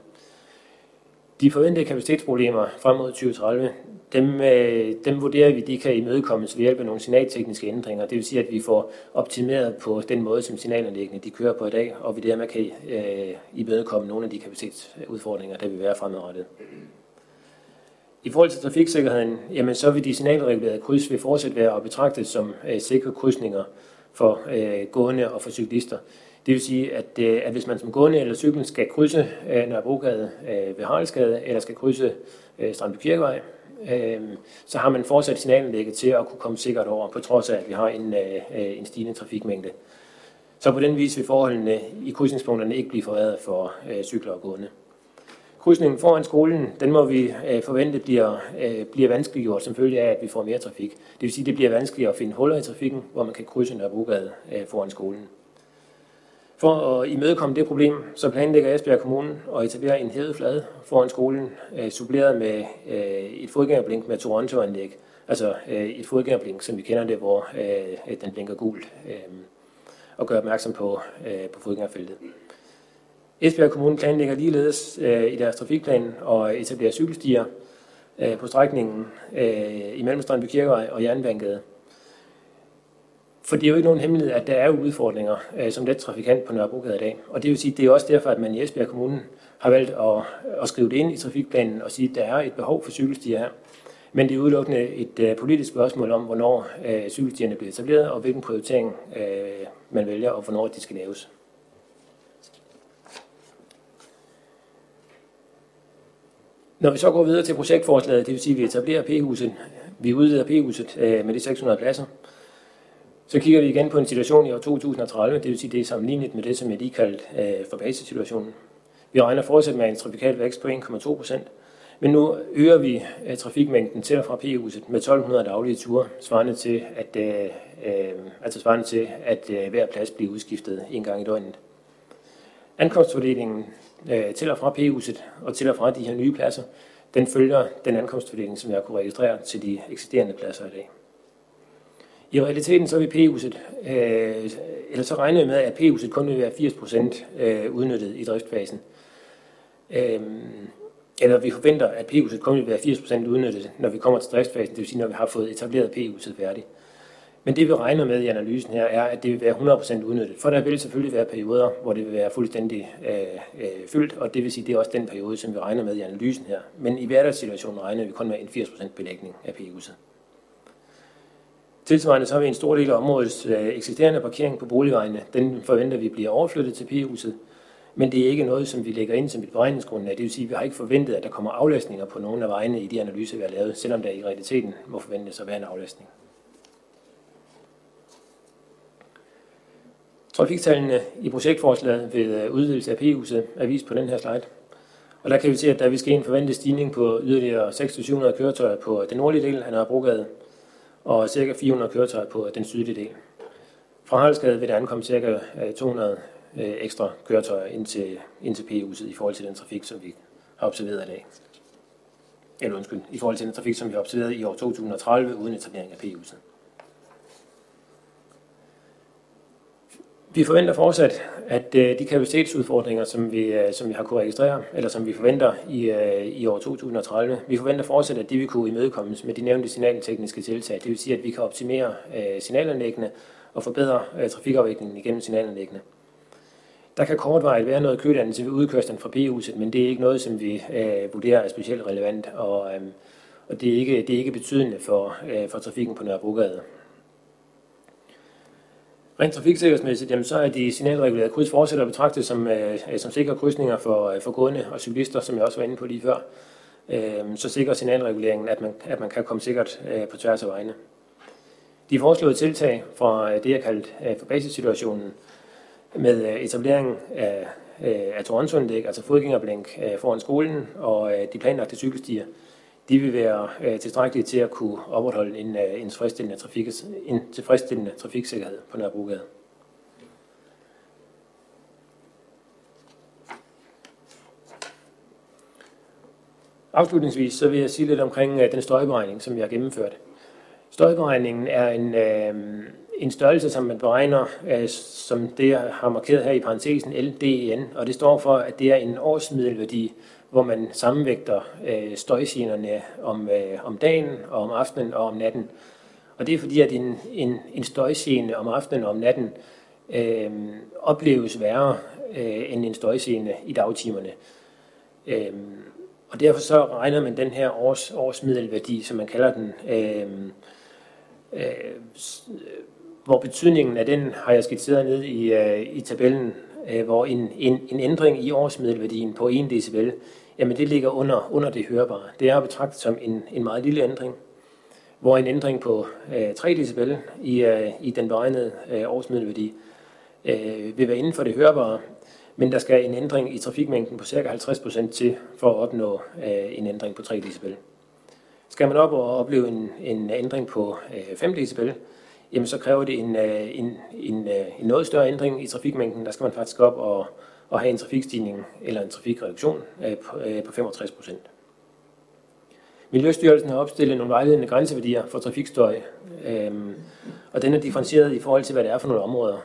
De forventede kapacitetsproblemer frem mod 2030, dem, øh, dem vurderer vi, de kan imødekommes ved hjælp af nogle signaltekniske ændringer. Det vil sige, at vi får optimeret på den måde, som signalanlæggene de kører på i dag, og vi dermed kan øh, imødekomme nogle af de kapacitetsudfordringer, der vil være fremadrettet. I forhold til trafiksikkerheden, jamen så vil de signalregulerede kryds vil fortsat være at betragte som øh, sikre krydsninger for øh, gående og for cyklister. Det vil sige, at, øh, at hvis man som gående eller cykel skal krydse øh, Nørrebrogade øh, ved Haraldsgade, eller skal krydse Strandby Kirkevej, så har man fortsat signalanlægget til at kunne komme sikkert over, på trods af, at vi har en, en stigende trafikmængde. Så på den vis vil forholdene i krydsningspunkterne ikke blive forværret for cykler og gående. Krydsningen foran skolen, den må vi forvente bliver, bliver vanskeliggjort som følge af, at vi får mere trafik. Det vil sige, at det bliver vanskeligere at finde huller i trafikken, hvor man kan krydse Nørrebrogade foran skolen. For at imødekomme det problem, så planlægger Esbjerg Kommune at etablere en hævet foran skolen, øh, suppleret med øh, et fodgængerblink med Toronto-anlæg. Altså øh, et fodgængerblink, som vi kender det, hvor øh, den blinker gult, øh, og gør opmærksom på, øh, på fodgængerfeltet. Esbjerg Kommune planlægger ligeledes øh, i deres trafikplan at etablere cykelstier øh, på strækningen øh, imellem Strandby Kirkevej og Jernbanegade. For det er jo ikke nogen hemmelighed, at der er udfordringer øh, som let trafikant på Nørrebrogade i dag. Og det vil sige, det er også derfor, at man i Esbjerg Kommune har valgt at, at skrive det ind i trafikplanen og sige, at der er et behov for cykelstier her. Men det er udelukkende et øh, politisk spørgsmål om, hvornår øh, cykelstierne bliver etableret, og hvilken prioritering øh, man vælger, og hvornår de skal laves. Når vi så går videre til projektforslaget, det vil sige, at vi etablerer P-huset, vi udvider P-huset øh, med de 600 pladser, så kigger vi igen på en situation i år 2030, det vil sige, det er sammenlignet med det, som jeg lige kaldte øh, for basissituationen. Vi regner fortsat med en trafikal vækst på 1,2 procent, men nu øger vi øh, trafikmængden til og fra P-huset med 1200 daglige ture, svarende til, at, øh, øh, altså svarende til, at øh, hver plads bliver udskiftet en gang i døgnet. Ankomstfordelingen øh, til og fra P-huset og til og fra de her nye pladser, den følger den ankomstfordeling, som jeg kunne registrere til de eksisterende pladser i dag. I realiteten så vil P-huset, øh, eller så regner vi med, at P-huset kun vil være 80% øh, udnyttet i driftsfasen. Øh, eller vi forventer, at P-huset kun vil være 80% udnyttet, når vi kommer til driftsfasen, det vil sige, når vi har fået etableret P-huset færdigt. Men det vi regner med i analysen her, er, at det vil være 100% udnyttet. For der vil selvfølgelig være perioder, hvor det vil være fuldstændig øh, øh, fyldt, og det vil sige, det er også den periode, som vi regner med i analysen her. Men i hverdagssituationen regner vi kun med en 80% belægning af P-huset. Tilsvarende så har vi en stor del af områdets øh, eksisterende parkering på boligvejene. Den forventer vi bliver overflyttet til P-huset. Men det er ikke noget, som vi lægger ind som et beregningsgrundlag. Det vil sige, at vi har ikke forventet, at der kommer aflastninger på nogle af vejene i de analyser, vi har lavet, selvom der i realiteten må forventes at være en aflastning. Trafiktallene i projektforslaget ved øh, udvidelse af P-huset er vist på den her slide. Og der kan vi se, at der vil ske en forventet stigning på yderligere 600-700 køretøjer på den nordlige del af Nørrebrogade, og ca. 400 køretøjer på den sydlige del. Fra Haraldsgade vil der ankomme ca. 200 øh, øh, ekstra køretøjer ind til, ind til P-huset i forhold til den trafik, som vi har observeret i dag. Eller undskyld, i forhold til den trafik, som vi har observeret i år 2030 uden etablering af P-huset. Vi forventer fortsat, at øh, de kapacitetsudfordringer, som vi, øh, som vi har kunne registrere, eller som vi forventer i, øh, i år 2030, vi forventer fortsat, at de vil kunne imødekommes med de nævnte signaltekniske tiltag. Det vil sige, at vi kan optimere signalanlæggene og forbedre trafikafviklingen igennem signalanlæggene. Der kan kortvarigt være noget kødannelse ved udkørslen fra P-huset, men det er ikke noget, som vi øh, vurderer er specielt relevant, og, øh, og det, er ikke, det er ikke betydende for, øh, for trafikken på Nørrebrogade. Rent trafiksikkerhedsmæssigt, jamen, så er de signalregulerede kryds fortsætter betragtet som, øh, øh, som sikre krydsninger for, øh, for gående og cyklister, som jeg også var inde på lige før. Øh, så sikrer signalreguleringen, at man, at man kan komme sikkert øh, på tværs af vejene. De foreslåede tiltag fra øh, det, jeg kaldt øh, for basissituationen, med øh, etableringen af, øh, af Torrensundæk, altså fodgængerblink øh, foran skolen, og øh, de planlagte cykelstier, de vil være øh, tilstrækkelige til at kunne opretholde en, øh, en, tilfredsstillende trafik, en tilfredsstillende trafiksikkerhed på Nørrebrogade. Afslutningsvis så vil jeg sige lidt omkring øh, den støjberegning, som vi har gennemført. Støjberegningen er en, øh, en størrelse, som man beregner, øh, som det jeg har markeret her i parentesen LDN, og det står for, at det er en årsmiddelværdi hvor man sammenvægter øh, støjgenerne om, øh, om dagen og om aftenen og om natten. Og det er fordi, at en, en, en støjgene om aftenen og om natten øh, opleves værre øh, end en støjgene i dagtimerne. Øh, og derfor så regner man den her års, årsmiddelværdi, som man kalder den, øh, øh, hvor betydningen af den har jeg skitseret ned i, øh, i tabellen, øh, hvor en, en, en ændring i årsmiddelværdien på 1 decibel jamen det ligger under, under det hørbare. Det er betragtet som en, en meget lille ændring, hvor en ændring på øh, 3 decibel i, øh, i den beregnede øh, årsmiddelværdi øh, vil være inden for det hørbare, men der skal en ændring i trafikmængden på ca. 50% til for at opnå øh, en ændring på 3 decibel. Skal man op og opleve en, en ændring på øh, 5 decibel, jamen så kræver det en, øh, en, en, øh, en noget større ændring i trafikmængden. Der skal man faktisk op og og have en trafikstigning eller en trafikreduktion øh, på 65 procent. Miljøstyrelsen har opstillet nogle vejledende grænseværdier for trafikstøj, øhm, og den er differentieret i forhold til, hvad det er for nogle områder.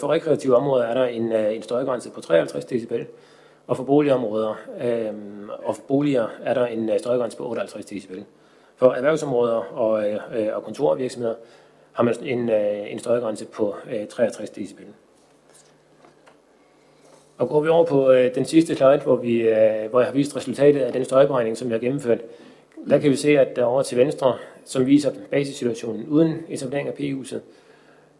For rekreative områder er der en, en støjgrænse på 53 decibel, og for boligområder øhm, og for boliger er der en støjgrænse på 58 decibel. For erhvervsområder og, og kontorvirksomheder har man en, øh, en støjgrænse på øh, 63 dB. Og går vi over på øh, den sidste slide, hvor, vi, øh, hvor jeg har vist resultatet af den støjberegning, som vi har gennemført, der kan vi se, at der over til venstre, som viser basissituationen uden etablering af P-huset,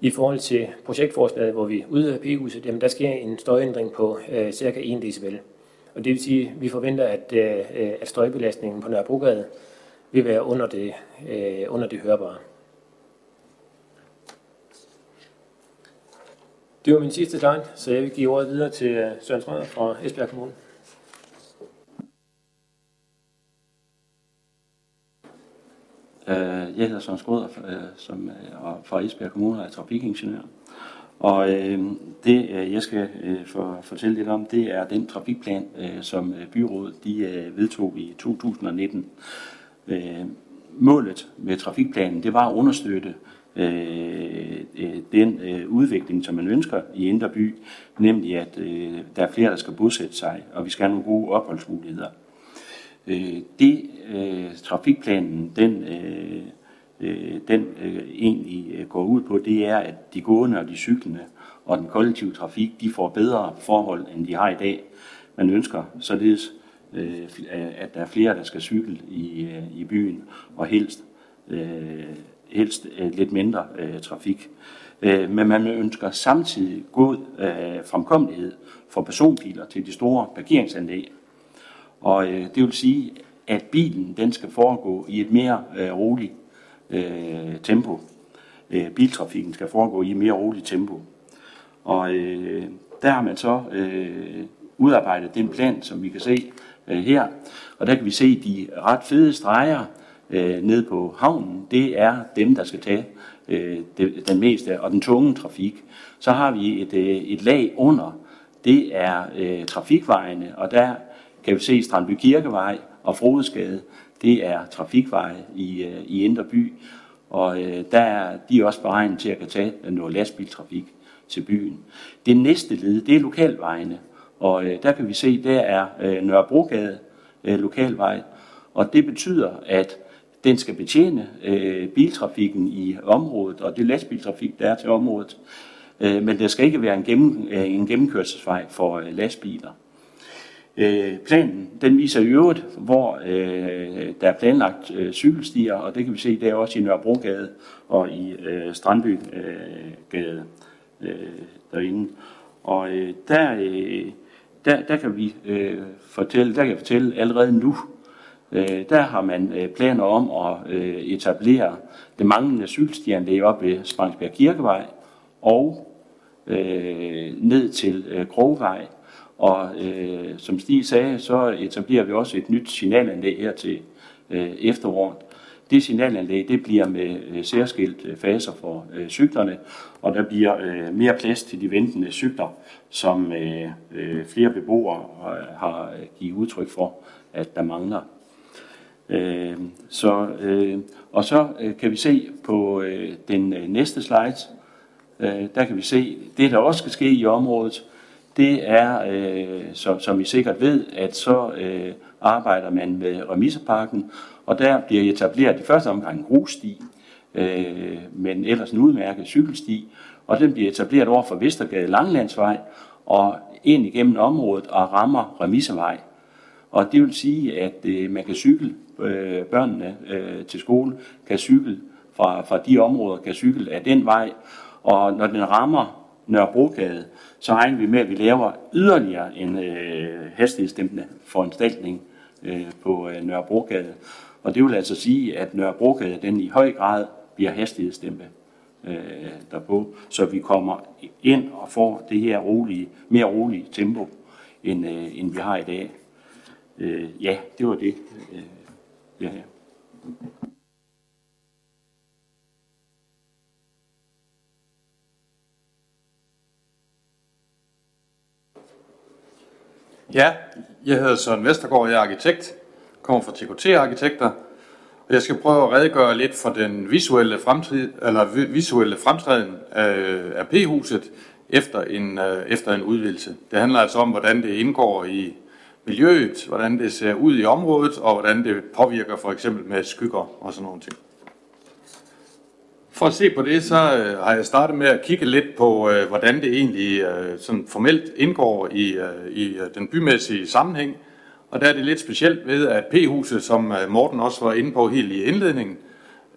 i forhold til projektforslaget, hvor vi udvider P-huset, jamen der sker en støjændring på øh, cirka 1 dB. Og det vil sige, at vi forventer, at, øh, at støjbelastningen på Nørrebrogade vil være under det, øh, under det hørbare. Det var min sidste slide, så jeg vil give ordet videre til øh, Søren Trøder fra Esbjerg Kommune. Øh, jeg hedder Søren Skrøder, øh, som er fra Esbjerg Kommune og er trafikingeniør. Og øh, det, jeg skal øh, for, fortælle lidt om, det er den trafikplan, øh, som byrådet de, øh, vedtog i 2019. Øh, målet med trafikplanen, det var at understøtte Øh, øh, den øh, udvikling, som man ønsker i Indre By, nemlig at øh, der er flere, der skal bosætte sig, og vi skal have nogle gode opholdsmuligheder. Øh, det øh, trafikplanen, den, øh, øh, den øh, egentlig øh, går ud på, det er, at de gående og de cyklende og den kollektive trafik, de får bedre forhold, end de har i dag. Man ønsker således, øh, at der er flere, der skal cykle i, øh, i byen, og helst, øh, helst øh, lidt mindre øh, trafik. Øh, men man ønsker samtidig god øh, fremkommelighed for personbiler til de store parkeringsanlæg. Og øh, det vil sige, at bilen den skal foregå i et mere øh, roligt øh, tempo. Øh, biltrafikken skal foregå i et mere roligt tempo. Og øh, der har man så øh, udarbejdet den plan, som vi kan se øh, her. Og der kan vi se de ret fede streger øh, ned på havnen. Det er dem, der skal tage øh, det, den meste og den tunge trafik. Så har vi et, øh, et lag under. Det er øh, trafikvejene, og der kan vi se Strandby Kirkevej og Frodesgade. Det er trafikveje i, øh, i Indre By, og øh, der er de er også beregnet til at kan tage noget lastbiltrafik til byen. Det næste led, det er lokalvejene, og øh, der kan vi se, der er øh, Nørrebrogade øh, lokalvej, og det betyder, at den skal betjene øh, biltrafikken i området, og det lastbiltrafik, der er til området, øh, men det skal ikke være en, gennem, øh, en gennemkørselsvej for øh, lastbiler. Øh, planen den viser i øvrigt, hvor øh, der er planlagt øh, cykelstier, og det kan vi se der også i Nørrebrogade og i øh, Strandbygade øh, derinde. Og øh, der, øh, der, der kan vi øh, fortælle, der kan jeg fortælle allerede nu, øh, der har man øh, planer om at øh, etablere det manglende cykelstianlæg op ved Spangsbjerg Kirkevej og øh, ned til øh, Krogvej og øh, som Stig sagde, så etablerer vi også et nyt signalanlæg her til øh, efteråret. Det signalanlæg det bliver med øh, særskilt øh, faser for øh, cyklerne, og der bliver øh, mere plads til de ventende cykler, som øh, øh, flere beboere øh, har øh, givet udtryk for, at der mangler. Øh, så, øh, og så øh, kan vi se på øh, den øh, næste slide, øh, der kan vi se det, der også skal ske i området, det er, øh, som, som I sikkert ved, at så øh, arbejder man med Remiseparken, og der bliver etableret i første omgang en grussti, øh, men ellers en udmærket cykelsti, og den bliver etableret over for Vestergade Langlandsvej og ind igennem området og rammer Remisevej. Og det vil sige, at øh, man kan cykle, øh, børnene øh, til skole kan cykle fra, fra de områder, kan cykle af den vej, og når den rammer Nørrebrogade, så regner vi med, at vi laver yderligere en øh, hastighedsdæmpende foranstaltning øh, på øh, Nørrebrogade. Og det vil altså sige, at Nørrebrogade den i høj grad bliver hastighedsdæmpet øh, derpå, så vi kommer ind og får det her rolige, mere rolige tempo, end, øh, end vi har i dag. Øh, ja, det var det. Øh, ja, ja. Ja, jeg hedder Søren Vestergaard, jeg er arkitekt, kommer fra TKT Arkitekter, og jeg skal prøve at redegøre lidt for den visuelle, fremtid, eller visuelle fremtræden af, af P-huset efter en, øh, efter en udvidelse. Det handler altså om, hvordan det indgår i miljøet, hvordan det ser ud i området, og hvordan det påvirker for eksempel med skygger og sådan nogle ting. For at se på det, så øh, har jeg startet med at kigge lidt på, øh, hvordan det egentlig øh, sådan formelt indgår i, øh, i øh, den bymæssige sammenhæng. Og der er det lidt specielt ved, at P-huset, som øh, Morten også var inde på helt i indledningen,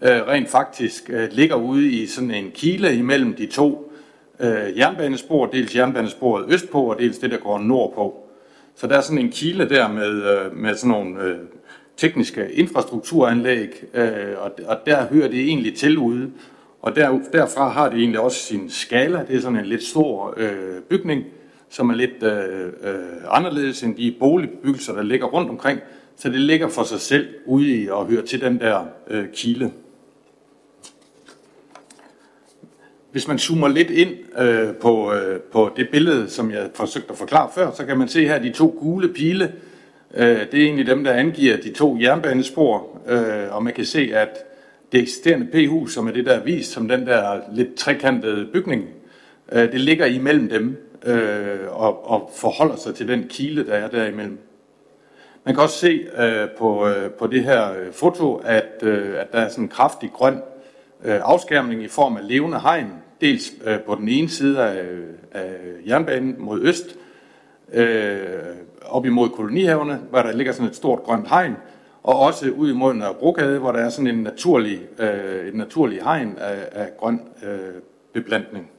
øh, rent faktisk øh, ligger ude i sådan en kile imellem de to øh, jernbanespor, dels jernbanesporet østpå og dels det, der går nordpå. Så der er sådan en kile der med, øh, med sådan nogle øh, tekniske infrastrukturanlæg, øh, og, og der hører det egentlig til ude. Og der, derfra har det egentlig også sin skala. Det er sådan en lidt stor øh, bygning, som er lidt øh, øh, anderledes end de boligbyggelser, der ligger rundt omkring. Så det ligger for sig selv ude i og hører til den der øh, kile. Hvis man zoomer lidt ind øh, på, øh, på det billede, som jeg forsøgte at forklare før, så kan man se her de to gule pile. Øh, det er egentlig dem, der angiver de to jernbanespor, øh, og man kan se, at det eksisterende P-hus, som er det, der er vist som den der lidt trekantede bygning, øh, det ligger imellem dem øh, og, og forholder sig til den kile, der er derimellem. Man kan også se øh, på, øh, på det her øh, foto, at, øh, at der er sådan en kraftig grøn øh, afskærmning i form af levende hegn, dels øh, på den ene side af, af jernbanen mod øst, øh, op imod kolonihaverne, hvor der ligger sådan et stort grønt hegn, og også ud imod Nørrebrogade, hvor der er sådan en naturlig, øh, et naturlig hegn af, af grøn øh, beplantning.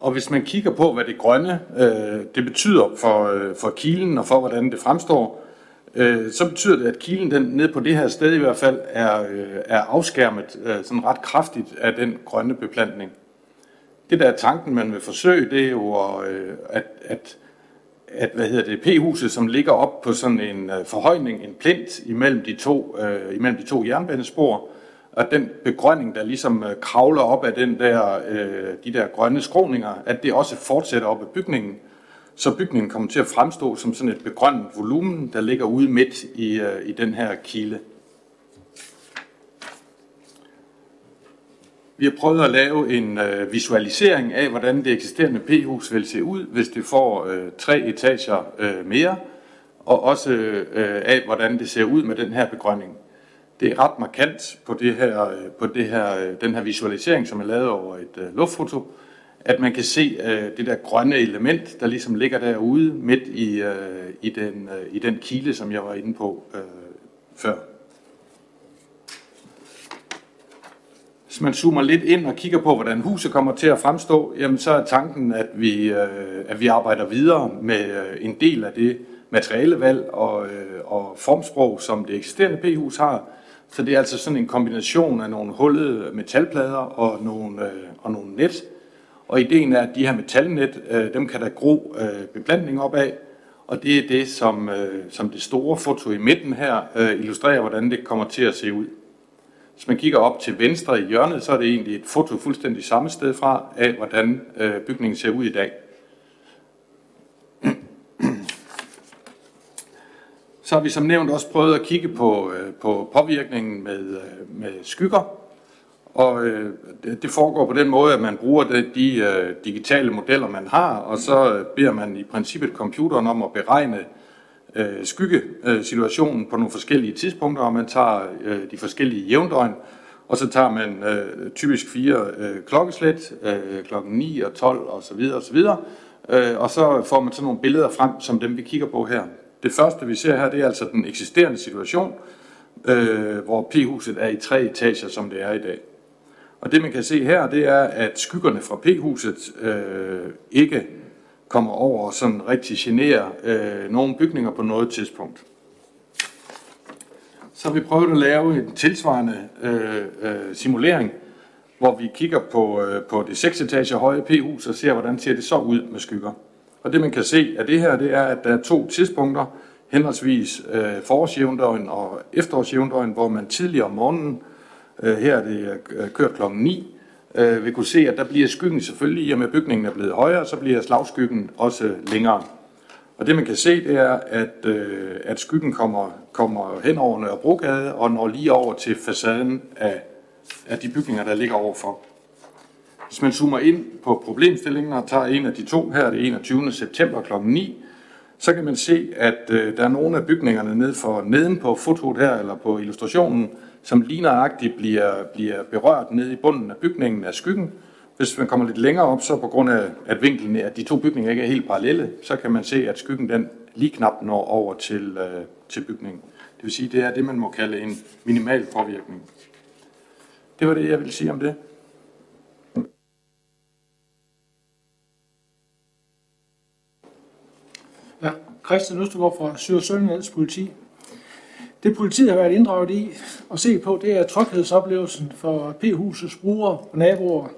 Og hvis man kigger på, hvad det grønne øh, det betyder for, øh, for kilen og for, hvordan det fremstår, øh, så betyder det, at kilen den, nede på det her sted i hvert fald er, øh, er afskærmet øh, sådan ret kraftigt af den grønne beplantning. Det der er tanken, man vil forsøge, det er jo, øh, at, at, at hvad hedder det, P-huset, som ligger op på sådan en øh, forhøjning, en plint imellem de to, øh, imellem de to jernbanespor, at den begrønning, der ligesom øh, kravler op af den der, øh, de der grønne skråninger, at det også fortsætter op af bygningen, så bygningen kommer til at fremstå som sådan et begrønnet volumen, der ligger ude midt i, øh, i den her kile. Vi har prøvet at lave en øh, visualisering af, hvordan det eksisterende P-hus vil se ud, hvis det får øh, tre etager øh, mere, og også øh, af, hvordan det ser ud med den her begrønning det er ret markant på, det her, øh, på det her, øh, den her visualisering, som er lavet over et øh, luftfoto, at man kan se øh, det der grønne element, der ligesom ligger derude midt i, øh, i, den, øh, i den kile, som jeg var inde på øh, før. Hvis man zoomer lidt ind og kigger på, hvordan huset kommer til at fremstå, jamen så er tanken, at vi, øh, at vi arbejder videre med øh, en del af det materialevalg og, øh, og formsprog, som det eksisterende P-hus har, så det er altså sådan en kombination af nogle hullede metalplader og nogle, øh, og nogle net. Og ideen er, at de her metalnet, øh, dem kan der gro øh, beplantning op af, og det er det, som, øh, som det store foto i midten her øh, illustrerer, hvordan det kommer til at se ud. Hvis man kigger op til venstre i hjørnet, så er det egentlig et foto fuldstændig samme sted fra af, hvordan øh, bygningen ser ud i dag. Så har vi som nævnt også prøvet at kigge på, øh, på påvirkningen med, øh, med skygger. Og øh, det foregår på den måde, at man bruger de, de øh, digitale modeller, man har, og så øh, beder man i princippet computeren om at beregne øh, skyggesituationen øh, på nogle forskellige tidspunkter, og man tager øh, de forskellige jævndøgn, og så tager man øh, typisk fire øh, klokkeslæt, øh, klokken 9 og 12 og så videre og så videre, øh, og så får man sådan nogle billeder frem, som dem vi kigger på her. Det første, vi ser her, det er altså den eksisterende situation, øh, hvor P-huset er i tre etager, som det er i dag. Og det, man kan se her, det er, at skyggerne fra P-huset øh, ikke kommer over og sådan rigtig generer øh, nogle bygninger på noget tidspunkt. Så har vi prøvet at lave en tilsvarende øh, øh, simulering, hvor vi kigger på, øh, på det 6 etage høje P-hus og ser, hvordan ser det så ud med skygger. Og det man kan se af det her, det er, at der er to tidspunkter, henholdsvis øh, forårsjævndøgn og efterårsjævndøgn, hvor man tidligere om morgenen, øh, Øh, her er det øh, øh kørt klokken 9, øh, vil kunne se, at der bliver skyggen selvfølgelig, i og med bygningen er blevet højere, så bliver slagskyggen også længere. Og det man kan se, det er, at, øh, at skyggen kommer, kommer hen over Nørrebrogade og når lige over til facaden af, af de bygninger, der ligger overfor. Hvis man zoomer ind på problemstillingen og tager en af de to, her er det 21. september kl. 9, så kan man se, at øh, der er nogle af bygningerne nede for neden på fotoet her, eller på illustrationen, som ligneragtigt bliver, bliver berørt ned i bunden af bygningen af skyggen. Hvis man kommer lidt længere op, så på grund af, at vinklen, at de to bygninger ikke er helt parallelle, så kan man se, at skyggen den lige knap når over til, øh, til bygningen. Det vil sige, det er det, man må kalde en minimal påvirkning. Det var det, jeg ville sige om det. Ja, Christian Østergaard fra Syr Sønderlands politi. Det politiet har været inddraget i og se på, det er tryghedsoplevelsen for P-husets brugere og naboer.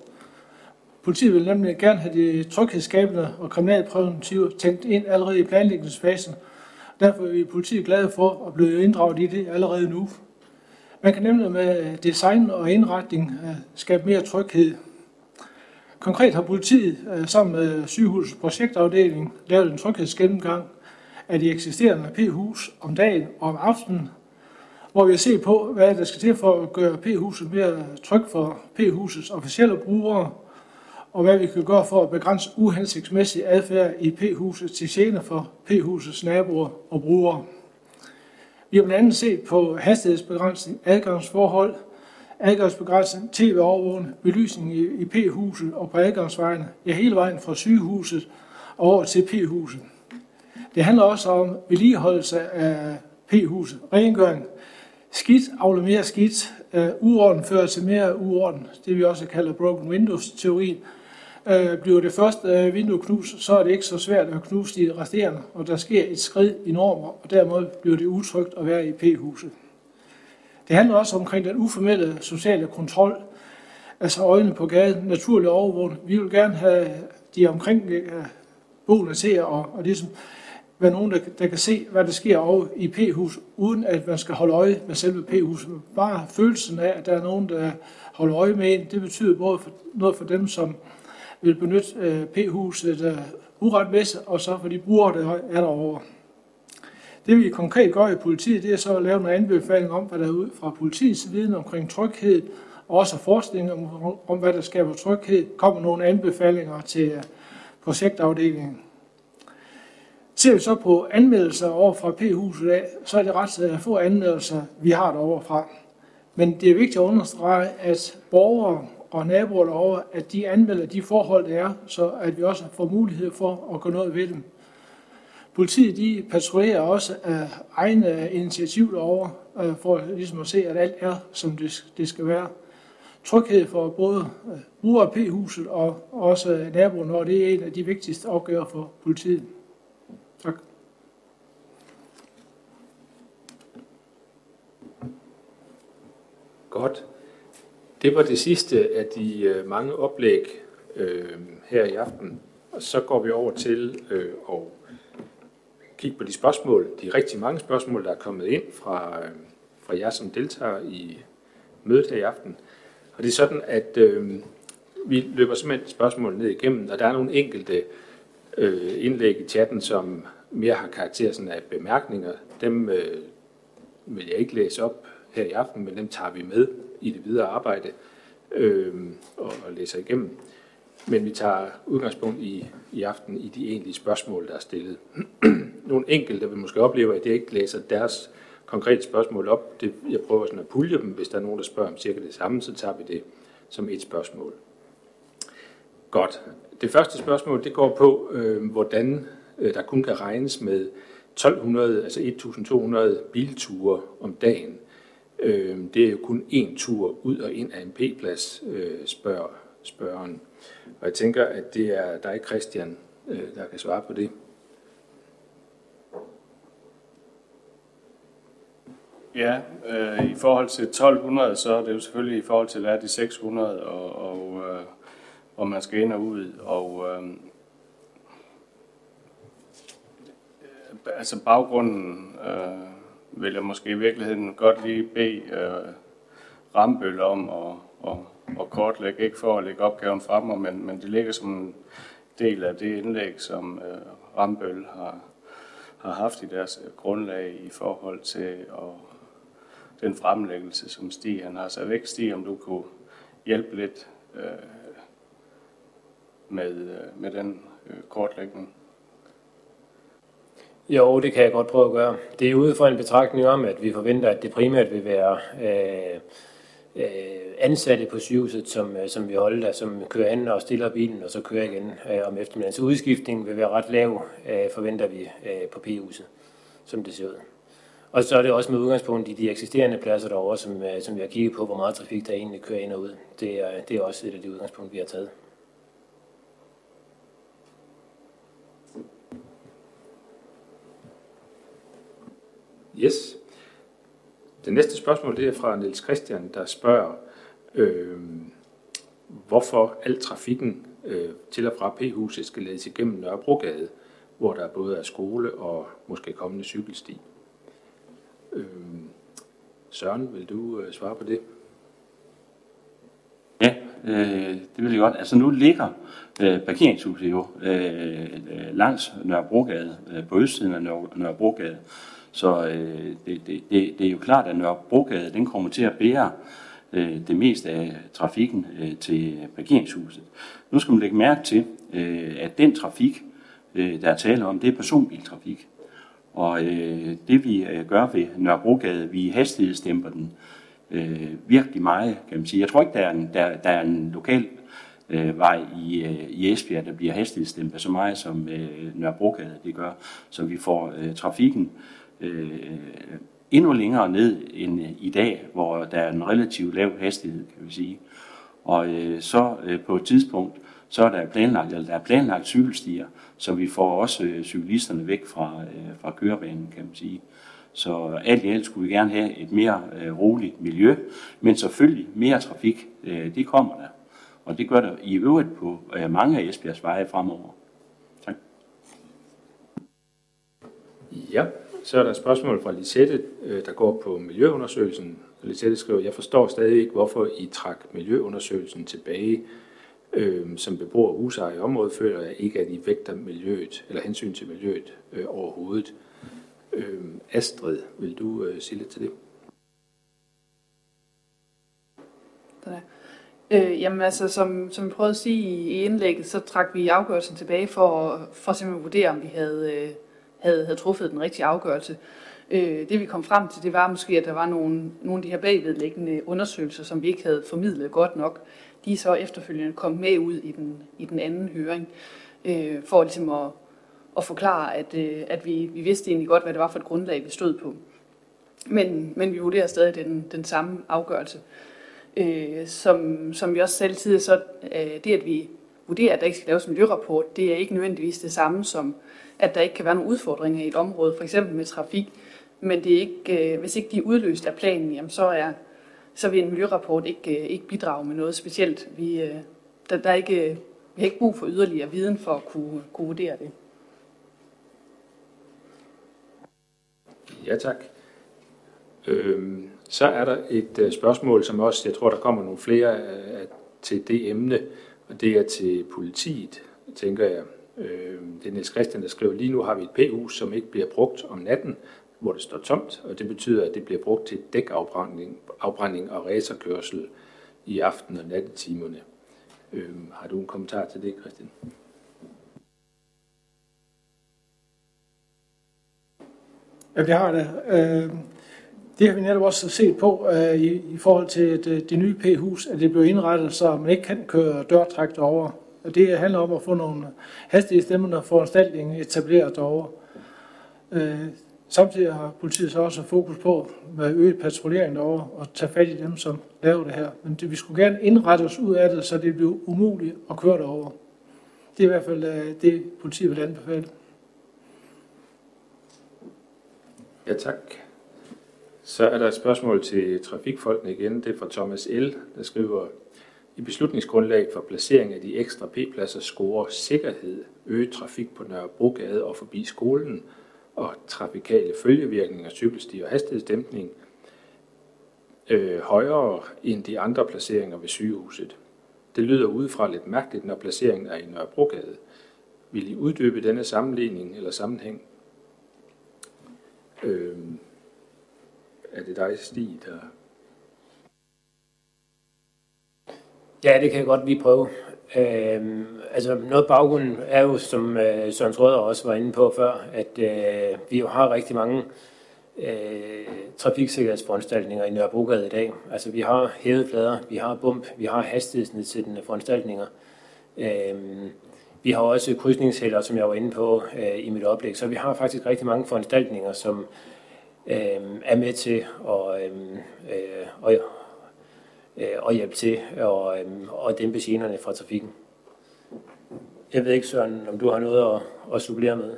Politiet vil nemlig gerne have de tryghedsskabende og kriminalpræventive tænkt ind allerede i planlægningsfasen. Derfor er vi i politiet glade for at blive inddraget i det allerede nu. Man kan nemlig med design og indretning øh, skabe mere tryghed. Konkret har politiet øh, sammen med sygehusets projektafdeling lavet en tryghedsgennemgang af de eksisterende P-hus om dagen og om aftenen, hvor vi har set på, hvad der skal til for at gøre P-huset mere tryg for P-husets officielle brugere, og hvad vi kan gøre for at begrænse uhensigtsmæssig adfærd i P-huset til tjener for P-husets naboer og brugere. Vi har blandt andet set på hastighedsbegrænsning, adgangsforhold, adgangsbegrænsning, tv-overvågning, belysning i, i P-huset og på adgangsvejene, ja hele vejen fra sygehuset og over til P-huset. Det handler også om vedligeholdelse af P-huset, rengøring, skidt afler mere skidt, øh, uorden fører til mere uorden, det vi også kalder broken windows-teorien, Øh, bliver det første øh, vindue knust, så er det ikke så svært at knuse de resterende, og der sker et skridt i normer, og dermed bliver det utrygt at være i P-huset. Det handler også omkring den uformelle sociale kontrol, altså øjnene på gaden, naturlig overvågning. Vi vil gerne have de omkring boende til at og, og ligesom være nogen, der, der kan se, hvad der sker over i P-hus, uden at man skal holde øje med selve P-huset. Bare følelsen af, at der er nogen, der holder øje med en, det betyder både for, noget for dem, som vil benytte øh, P-huset øh, uretmæssigt, og så for de brugere, der er derovre. Det vi konkret gør i politiet, det er så at lave nogle anbefalinger om, hvad der er ud fra politiets viden omkring tryghed, og også forskning om, om hvad der skaber tryghed, kommer nogle anbefalinger til øh, projektafdelingen. Ser vi så på anmeldelser over fra P-huset af, så er det ret få anmeldelser, vi har derovre fra. Men det er vigtigt at understrege, at borgere og naboer derovre, at de anmelder de forhold, der er, så at vi også får mulighed for at gå noget ved dem. Politiet de patruljerer også af egne initiativ derovre, øh, for ligesom at se, at alt er, som det skal være. Tryghed for både øh, brugere af P-huset og også naboer, når det er en af de vigtigste opgaver for politiet. Godt. Det var det sidste af de øh, mange oplæg øh, her i aften. Og så går vi over til øh, at kigge på de spørgsmål, de rigtig mange spørgsmål, der er kommet ind fra, øh, fra jer, som deltager i mødet her i aften. Og det er sådan, at øh, vi løber simpelthen spørgsmål ned igennem, og der er nogle enkelte øh, indlæg i chatten, som mere har karakter sådan af bemærkninger. Dem øh, vil jeg ikke læse op her i aften, men dem tager vi med i det videre arbejde øh, og, og læser igennem. Men vi tager udgangspunkt i, i aften i de egentlige spørgsmål, der er stillet. Nogle enkelte vil måske opleve, at jeg ikke læser deres konkrete spørgsmål op. Det, jeg prøver sådan at pulje dem. Hvis der er nogen, der spørger om cirka det samme, så tager vi det som et spørgsmål. Godt. Det første spørgsmål det går på, øh, hvordan øh, der kun kan regnes med 1200, altså 1200 bilture om dagen Øh, det er jo kun én tur ud og ind af en P-plads, øh, spørger spørgeren. Og jeg tænker, at det er dig, Christian, øh, der kan svare på det. Ja, øh, i forhold til 1200, så er det jo selvfølgelig i forhold til, hvad er de 600, og, og øh, og man skal ind og ud. Og, øh, altså baggrunden øh, vil jeg måske i virkeligheden godt lige bede øh, Rambøl om at, at, at kortlægge, ikke for at lægge opgaven frem, men, men det ligger som en del af det indlæg, som øh, Rambøl har, har haft i deres grundlag i forhold til og den fremlæggelse, som Stig han har sat væk. Stig, om du kunne hjælpe lidt øh, med, øh, med den øh, kortlægning. Jo, det kan jeg godt prøve at gøre. Det er ud fra en betragtning om, at vi forventer, at det primært vil være øh, øh, ansatte på sygehuset, som, øh, som vi holder der, som kører an og stiller bilen, og så kører igen øh, om eftermiddagen. Så udskiftningen vil være ret lav, øh, forventer vi øh, på P-huset, som det ser ud. Og så er det også med udgangspunkt i de eksisterende pladser derovre, som, øh, som vi har kigget på, hvor meget trafik der egentlig kører ind og ud. Det er, det er også et af de udgangspunkter, vi har taget. Yes. Det næste spørgsmål det er fra Niels Christian, der spørger, øh, hvorfor al trafikken øh, til og fra P-huset skal ledes igennem Nørrebrogade, hvor der både er skole og måske kommende cykelsti. Øh, Søren, vil du øh, svare på det? Ja, øh, det vil jeg godt. Altså nu ligger øh, parkeringshuset jo øh, øh langs Nørrebrogade, øh, på østsiden af Nørre, Nørrebrogade. Så øh, det, det, det, det er jo klart, at Nørrebrogade den kommer til at bære øh, det meste af trafikken øh, til parkeringshuset. Nu skal man lægge mærke til, øh, at den trafik, øh, der er tale om, det er personbiltrafik. Og øh, det vi øh, gør ved Nørrebrogade, vi hastighedsstemper den øh, virkelig meget, kan man sige. Jeg tror ikke, der er en, der, der er en lokal øh, vej i, øh, i Esbjerg, der bliver hastighedsdæmpet så meget, som øh, Nørrebrogade det gør. Så vi får øh, trafikken øh, Øh, endnu længere ned end øh, i dag, hvor der er en relativt lav hastighed, kan vi sige. Og øh, så øh, på et tidspunkt, så er der planlagt, eller der er planlagt cykelstier, så vi får også øh, cyklisterne væk fra, øh, fra kørebanen, kan man sige. Så alt i alt skulle vi gerne have et mere øh, roligt miljø, men selvfølgelig mere trafik, øh, det kommer der. Og det gør der i øvrigt på øh, mange af Esbjergs veje fremover. Tak. Ja, så er der et spørgsmål fra Lisette, øh, der går på miljøundersøgelsen. Lisette skriver, jeg forstår stadig ikke, hvorfor I trak miljøundersøgelsen tilbage. Øh, som beboer husejer i området føler jeg ikke, at I vægter miljøet, eller hensyn til miljøet øh, overhovedet. Øh, Astrid, vil du øh, sige lidt til det? Øh, jamen altså, som, som jeg prøvede at sige i, indlægget, så trak vi afgørelsen tilbage for, for simpelthen at vurdere, om vi havde, øh, havde, havde truffet den rigtige afgørelse. Øh, det vi kom frem til, det var måske, at der var nogle, nogle af de her bagvedliggende undersøgelser, som vi ikke havde formidlet godt nok. De er så efterfølgende kommet med ud i den, i den anden høring, øh, for ligesom at, at forklare, at, øh, at vi, vi vidste egentlig godt, hvad det var for et grundlag, vi stod på. Men, men vi vurderer stadig den, den samme afgørelse. Øh, som, som vi også selv tidligere, så øh, det, at vi vurderer, at der ikke skal laves en miljørapport, det er ikke nødvendigvis det samme som, at der ikke kan være nogle udfordringer i et område, for eksempel med trafik. Men det er ikke, øh, hvis ikke de er udløst af planen, jamen så, er, så vil en miljørapport ikke, øh, ikke bidrage med noget specielt. Vi, øh, der, der er ikke, øh, vi har ikke brug for yderligere viden for at kunne, kunne vurdere det. Ja, tak. Øhm, så er der et øh, spørgsmål, som også, jeg tror, der kommer nogle flere øh, til det emne, og det er til politiet, tænker jeg. Øh, det er Niels Christian, der skriver, lige nu har vi et p-hus, som ikke bliver brugt om natten, hvor det står tomt, og det betyder, at det bliver brugt til dækafbrænding afbrænding og racerkørsel i aften- og nattetimerne. Øh, har du en kommentar til det, Christian? Ja, det har det. Øh, det har vi netop også set på øh, i, i forhold til det, øh, det nye P-hus, at det blev indrettet, så man ikke kan køre dørtræk over. Og det handler om at få nogle hastige hastighedsstemmende foranstaltninger etableret derovre. Øh, samtidig har politiet så også fokus på med øget patruljering derovre og tage fat i dem, som laver det her. Men det, vi skulle gerne indrette os ud af det, så det bliver umuligt at køre derovre. Det er i hvert fald øh, det, politiet vil anbefale. Ja, tak. Så er der et spørgsmål til trafikfolkene igen. Det er fra Thomas L., der skriver, i beslutningsgrundlag for placering af de ekstra P-pladser scorer sikkerhed, øget trafik på Nørrebrogade og forbi skolen og trafikale følgevirkninger, cykelsti og hastighedsdæmpning øh, højere end de andre placeringer ved sygehuset. Det lyder udefra lidt mærkeligt, når placeringen er i Nørrebrogade. Vil I uddybe denne sammenligning eller sammenhæng? Øh, er det dig, Stig, der... Ja, det kan jeg godt lige prøve. Øh, altså noget baggrunden er jo, som øh, Søren Røder også var inde på før, at øh, vi jo har rigtig mange øh, trafiksikkerhedsforanstaltninger i Nørrebrogade i dag. Altså vi har hæveflader, vi har bump, vi har hastighedsnedsættende foranstaltninger. Øh, vi har også krydsningshælder, som jeg var inde på øh, i mit oplæg, så vi har faktisk rigtig mange foranstaltninger, som øh, er med til at, øhm, øh, øh, Øh, og, hjælpe til og, øhm, og dæmpe generne fra trafikken. Jeg ved ikke, Søren, om du har noget at, at supplere med?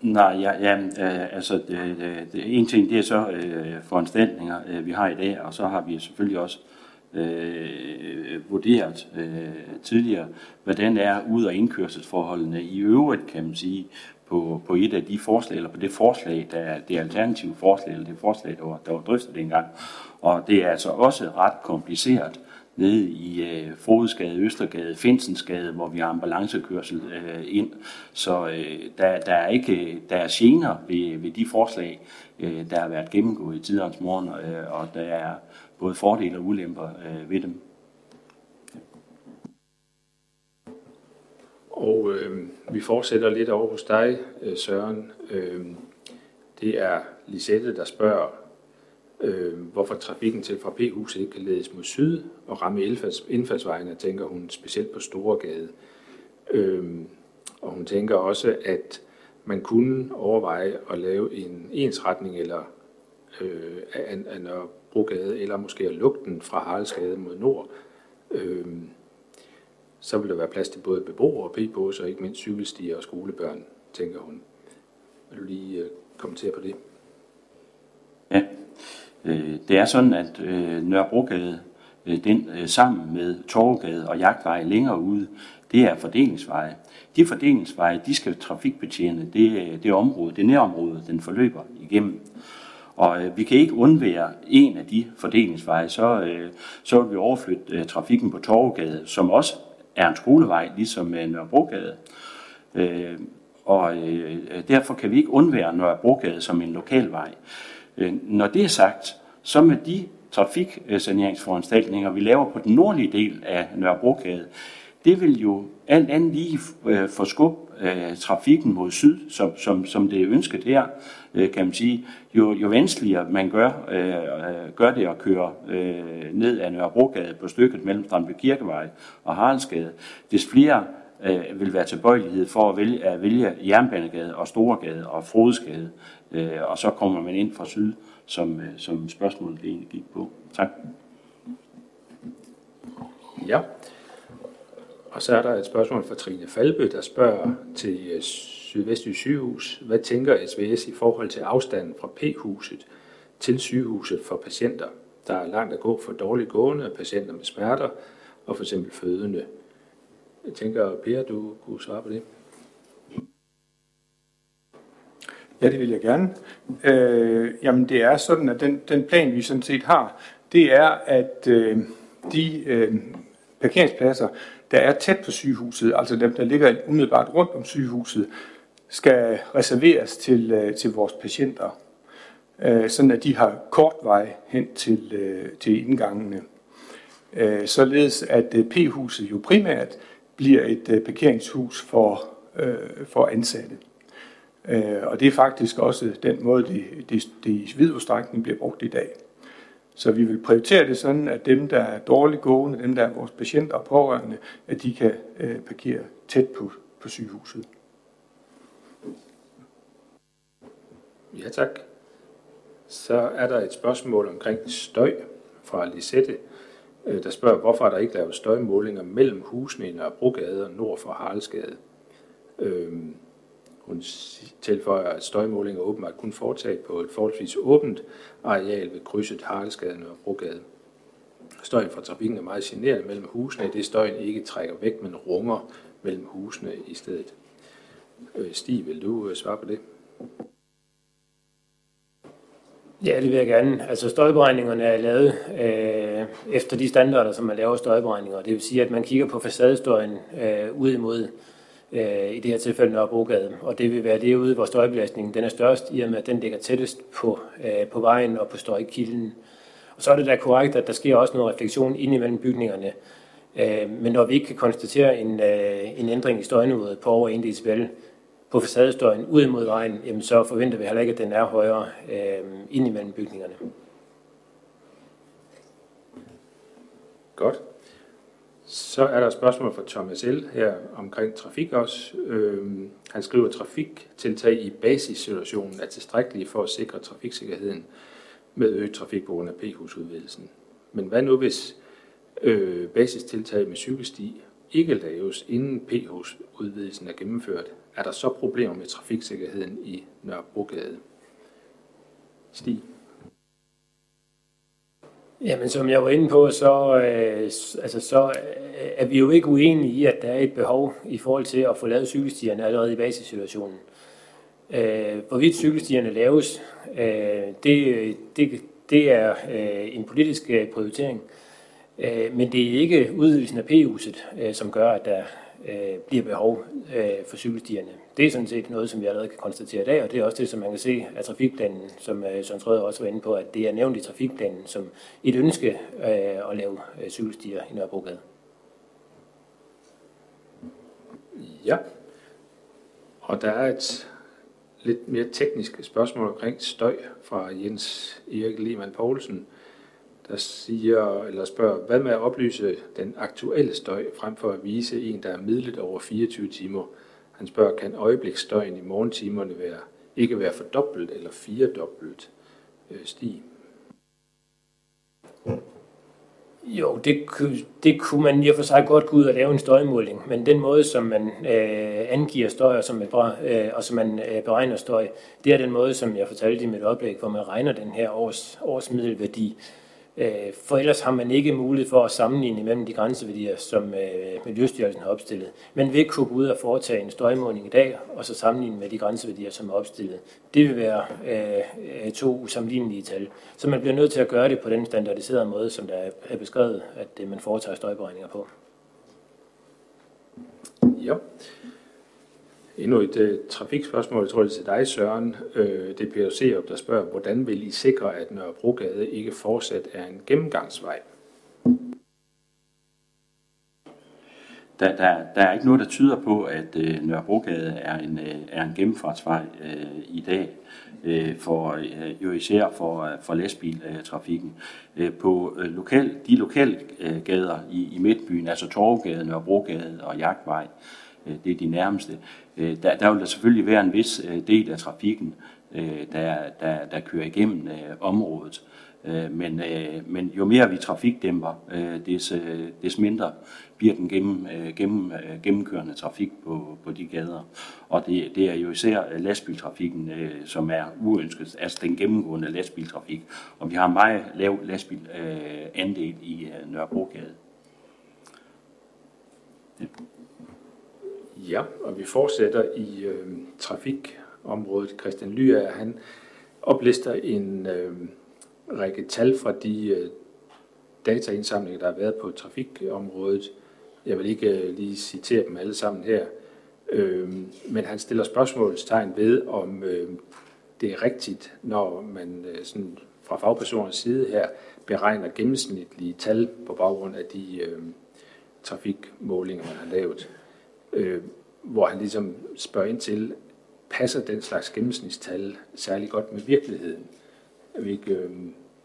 Nej, ja, ja øh, altså det, det, det, en ting det er så øh, foranstaltninger, øh, vi har i dag, og så har vi selvfølgelig også øh, vurderet øh, tidligere, hvordan er ud- og indkørselsforholdene i øvrigt, kan man sige, på, på et af de forslag, eller på det forslag, der er det alternative forslag, eller det forslag, der var, der var drøftet dengang. Og det er altså også ret kompliceret nede i øh, Frodesgade, Østergade, Finsensgade, hvor vi har ambulancekørsel øh, ind. Så øh, der, der, er ikke, der er gener ved, ved de forslag, øh, der har været gennemgået i tidernes morgen, øh, og der er både fordele og ulemper øh, ved dem. Og øh, vi fortsætter lidt over hos dig, øh, Søren. Øh, det er Lisette, der spørger, øh, hvorfor trafikken til fra P-huset ikke kan ledes mod syd og ramme indfaldsvejen, indfaldsvejene, tænker hun specielt på Storegade. Øh, og hun tænker også, at man kunne overveje at lave en ensretning eller øh, af, af Nørrebrogade, eller måske at lukke den fra Haraldsgade mod nord. Øh, så vil der være plads til både beboere og p-bås, og ikke mindst cykelstier og skolebørn, tænker hun. Vil du lige øh, kommentere på det? Ja, øh, det er sådan, at øh, Nørrebrogade, den sammen med Torvegade og Jagtvej længere ude, det er fordelingsveje. De fordelingsveje, de skal trafikbetjene det, det område, det nærområde, den forløber igennem. Og øh, vi kan ikke undvære en af de fordelingsveje, så, øh, så vil vi overflytte øh, trafikken på Torvegade, som også er en skolevej, ligesom øh, Nørrebrogade. Øh, og øh, derfor kan vi ikke undvære Nørrebrogade som en lokalvej. Øh, når det er sagt, så med de trafiksaneringsforanstaltninger, vi laver på den nordlige del af Nørrebrogade, det vil jo alt andet lige øh, få skub øh, trafikken mod syd, som, som, som det er ønsket her, øh, kan man sige. Jo, jo vanskeligere man gør, øh, øh, gør det at køre øh, ned ad Nørrebrogade på stykket mellem Strandby Kirkevej og Haraldsgade, des flere øh, vil være tilbøjelighed for at vælge, at vælge Jernbanegade og Storegade og Frodesgade, øh, og så kommer man ind fra syd, som, øh, som spørgsmålet egentlig gik på. Tak. Ja. Og så er der et spørgsmål fra Trine Falbe, der spørger til øh, Sydvestjysk sygehus. Hvad tænker SVS i forhold til afstanden fra P-huset til sygehuset for patienter? Der er langt at gå for dårligt gående, patienter med smerter og for eksempel fødende. Jeg tænker, Per, du kunne svare på det. Ja, det vil jeg gerne. Øh, jamen, det er sådan, at den, den plan, vi sådan set har, det er, at øh, de øh, parkeringspladser, der er tæt på sygehuset, altså dem, der ligger umiddelbart rundt om sygehuset, skal reserveres til, øh, til vores patienter, øh, sådan at de har kort vej hen til, øh, til indgangene. Således at P-huset jo primært bliver et parkeringshus for, for ansatte. Og det er faktisk også den måde, det, det, det i vid udstrækning bliver brugt i dag. Så vi vil prioritere det sådan, at dem, der er dårligt gående, dem, der er vores patienter og pårørende, at de kan øh, parkere tæt på, på sygehuset. Ja, tak. Så er der et spørgsmål omkring støj fra Lisette, øh, der spørger, hvorfor er der ikke lavet støjmålinger mellem husene i Nørrebrogade og nord for Haraldsgade. Øhm, hun tilføjer, at støjmålinger åbenbart kun foretaget på et forholdsvis åbent areal ved krydset Haraldsgade og Brogade. Støjen fra trafikken er meget generende mellem husene, det støjen ikke trækker væk, men runger mellem husene i stedet. Øh, Stig, vil du øh, svare på det? Ja, det vil jeg gerne. Altså støjberegningerne er lavet øh, efter de standarder, som man laver støjberegninger. Det vil sige, at man kigger på facadestøjen øh, ud imod øh, i det her tilfælde Nørrebrogade. Og det vil være derude, hvor støjbelastningen den er størst, i og med at den ligger tættest på, øh, på vejen og på støjkilden. Og så er det da korrekt, at der sker også noget refleksion ind imellem bygningerne. Øh, men når vi ikke kan konstatere en, øh, en ændring i støjniveauet på over 1 decibel på facadestøjen ud imod vejen, jamen så forventer vi heller ikke, at den er højere øh, ind imellem bygningerne. Godt. Så er der et spørgsmål fra Thomas L. her omkring trafik også. Øhm, han skriver, at trafiktiltag i basissituationen er tilstrækkelige for at sikre trafiksikkerheden med øget trafik på grund af p-husudvidelsen. Men hvad nu hvis øh, basistiltag med cykelsti ikke laves, inden p-husudvidelsen er gennemført? Er der så problemer med trafiksikkerheden i Nørrebrogade? Stig? Jamen, som jeg var inde på, så, øh, altså, så øh, er vi jo ikke uenige i, at der er et behov i forhold til at få lavet cykelstierne allerede i basissituationen. Øh, hvorvidt cykelstierne laves, øh, det, det, det er øh, en politisk øh, prioritering. Øh, men det er ikke udvidelsen af P-huset, øh, som gør, at der øh, bliver behov øh, for cykelstierne. Det er sådan set noget, som vi allerede kan konstatere i dag, og det er også det, som man kan se af trafikplanen, som øh, Søren Trøder også var inde på, at det er nævnt i trafikplanen som et ønske øh, at lave øh, cykelstier i Nørrebrogade. Ja, og der er et lidt mere teknisk spørgsmål omkring støj fra Jens Erik Lehmann Poulsen, der siger, eller spørger, hvad med at oplyse den aktuelle støj, frem for at vise en, der er midlet over 24 timer? Han spørger, kan øjebliksstøjen i morgentimerne være, ikke være fordoblet eller firedobbelt øh, stig? Jo, det, det kunne man i og for sig godt gå ud og lave en støjmåling, men den måde, som man øh, angiver støj og som man, øh, og som man øh, beregner støj, det er den måde, som jeg fortalte i mit oplæg, hvor man regner den her års, årsmiddelværdi. Øh, for ellers har man ikke mulighed for at sammenligne mellem de grænseværdier, som øh, Miljøstyrelsen har opstillet. Men vil kunne gå ud og foretage en støjmåling i dag, og så sammenligne med de grænseværdier, som er opstillet. Det vil være øh, øh to usammenlignelige tal. Så man bliver nødt til at gøre det på den standardiserede måde, som der er beskrevet, at øh, man foretager støjberegninger på. Ja. Endnu et uh, trafikspørgsmål, jeg tror det er til dig, Søren. Uh, det er Peter Serup, der spørger, hvordan vil I sikre, at Nørrebrogade ikke fortsat er en gennemgangsvej? Der, der, der er ikke noget, der tyder på, at uh, Nørrebrogade er en, uh, er en gennemfartsvej uh, i dag, uh, for, uh, jo især for, uh, for lastbiltrafikken. Uh, på uh, lokal, de lokale uh, gader i, i Midtbyen, altså Torvgade, Nørrebrogade og Jagtvej, uh, Øh, det er de nærmeste, øh, der, der vil der selvfølgelig være en vis øh, del af trafikken, der, der, der kører igennem området. Men, men jo mere vi trafikdæmper, des, des mindre bliver den gennem, gennem, gennemkørende trafik på, på de gader. Og det, det er jo især lastbiltrafikken, som er uønsket, altså den gennemgående lastbiltrafik. Og vi har en meget lav lastbilandel i Nørrebrogade. Ja. Ja, og vi fortsætter i øh, trafikområdet. Christian Lyer, han oplister en øh, række tal fra de øh, dataindsamlinger, der har været på trafikområdet. Jeg vil ikke øh, lige citere dem alle sammen her, øh, men han stiller spørgsmålstegn ved, om øh, det er rigtigt, når man øh, sådan fra fagpersoners side her beregner gennemsnitlige tal på baggrund af de øh, trafikmålinger, man har lavet øh, hvor han ligesom spørger ind til, passer den slags gennemsnitstal særlig godt med virkeligheden? Jeg ved ikke, øh,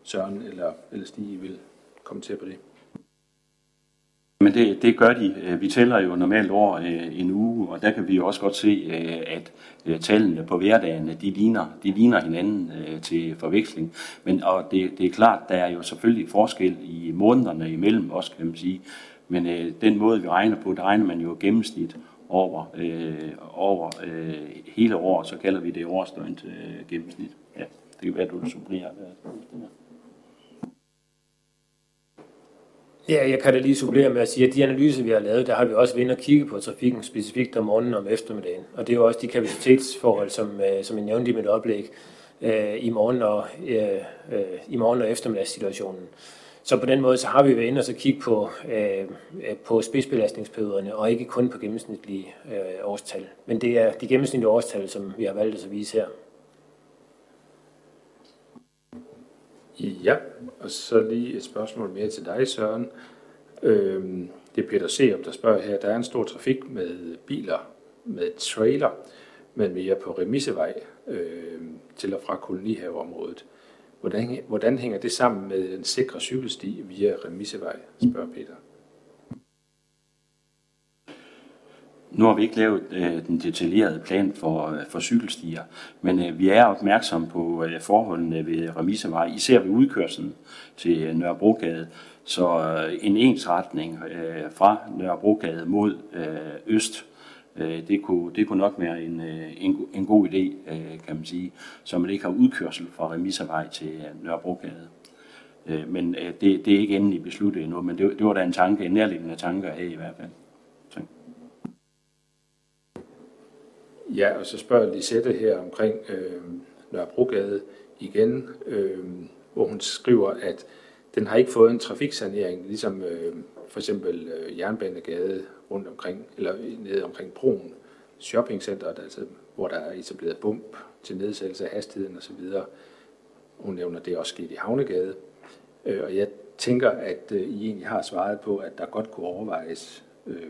Søren eller, eller Stig vil kommentere på det. Men det, det gør de. Øh, vi tæller jo normalt over øh, en uge, og der kan vi også godt se, øh, at øh, tallene på hverdagen, de ligner, de ligner hinanden øh, til forveksling. Men og det, det er klart, der er jo selvfølgelig forskel i månederne imellem også, kan man sige. Men øh, den måde, vi regner på, der regner man jo gennemsnit over, øh, over øh, hele året, så kalder vi det årsdøgnet øh, gennemsnit. Ja, det kan være, du supplerer. Ja, jeg kan da lige supplere med at sige, at de analyser, vi har lavet, der har vi også været og kigge på trafikken specifikt om morgenen og om eftermiddagen. Og det er jo også de kapacitetsforhold, som, øh, som jeg nævnte i mit oplæg øh, i morgen og, øh, øh, i morgen og eftermiddagssituationen. Så på den måde så har vi været inde og så kigge på, øh, øh, på spidsbelastningsperioderne, og ikke kun på gennemsnitlige øh, årstal. Men det er de gennemsnitlige årstal, som vi har valgt at vise her. Ja, og så lige et spørgsmål mere til dig, Søren. Øhm, det er Peter Serup, der spørger her. Der er en stor trafik med biler, med trailer, men mere på Remissevej øh, til og fra kolonihaveområdet. Hvordan, hvordan hænger det sammen med en sikre cykelsti via Remissevej, spørger Peter. Nu har vi ikke lavet øh, den detaljerede plan for, øh, for cykelstier, men øh, vi er opmærksomme på øh, forholdene ved Remissevej, især ved udkørselen til øh, Nørrebrogade. Så øh, en ensretning øh, fra Nørrebrogade mod øh, øst Øh, det, kunne, det kunne nok være en, øh, en, en god idé, øh, kan man sige, så man ikke har udkørsel fra Remisservej til øh, Nørrebrogade. Øh, men øh, det, det er ikke endelig besluttet endnu, men det, det var da en tanke, en nærliggende tanke af i hvert fald. Så. Ja, og så spørger Lisette her omkring øh, Nørrebrogade igen, øh, hvor hun skriver, at den har ikke fået en trafiksanering, ligesom øh, for eksempel øh, Jernbanegade rundt omkring, eller nede omkring broen, shoppingcenteret, altså, hvor der er etableret bump til nedsættelse af hastigheden osv. Hun nævner, at det er også sket i Havnegade. Øh, og jeg tænker, at øh, I egentlig har svaret på, at der godt kunne overvejes øh,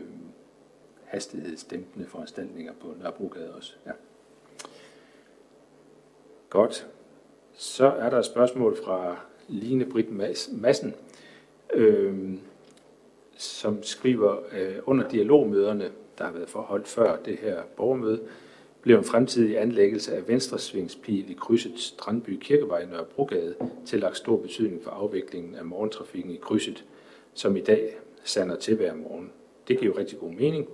hastighedsdæmpende foranstaltninger på Nørrebrogade også. Ja. Godt. Så er der et spørgsmål fra Line Britt Madsen, øh, som skriver, øh, under dialogmøderne, der har været forholdt før det her borgermøde, blev en fremtidig anlæggelse af venstresvingspil i krydset Strandby Kirkevej i Nørrebrogade tillagt stor betydning for afviklingen af morgentrafikken i krydset, som i dag sander til hver morgen. Det giver jo rigtig god mening.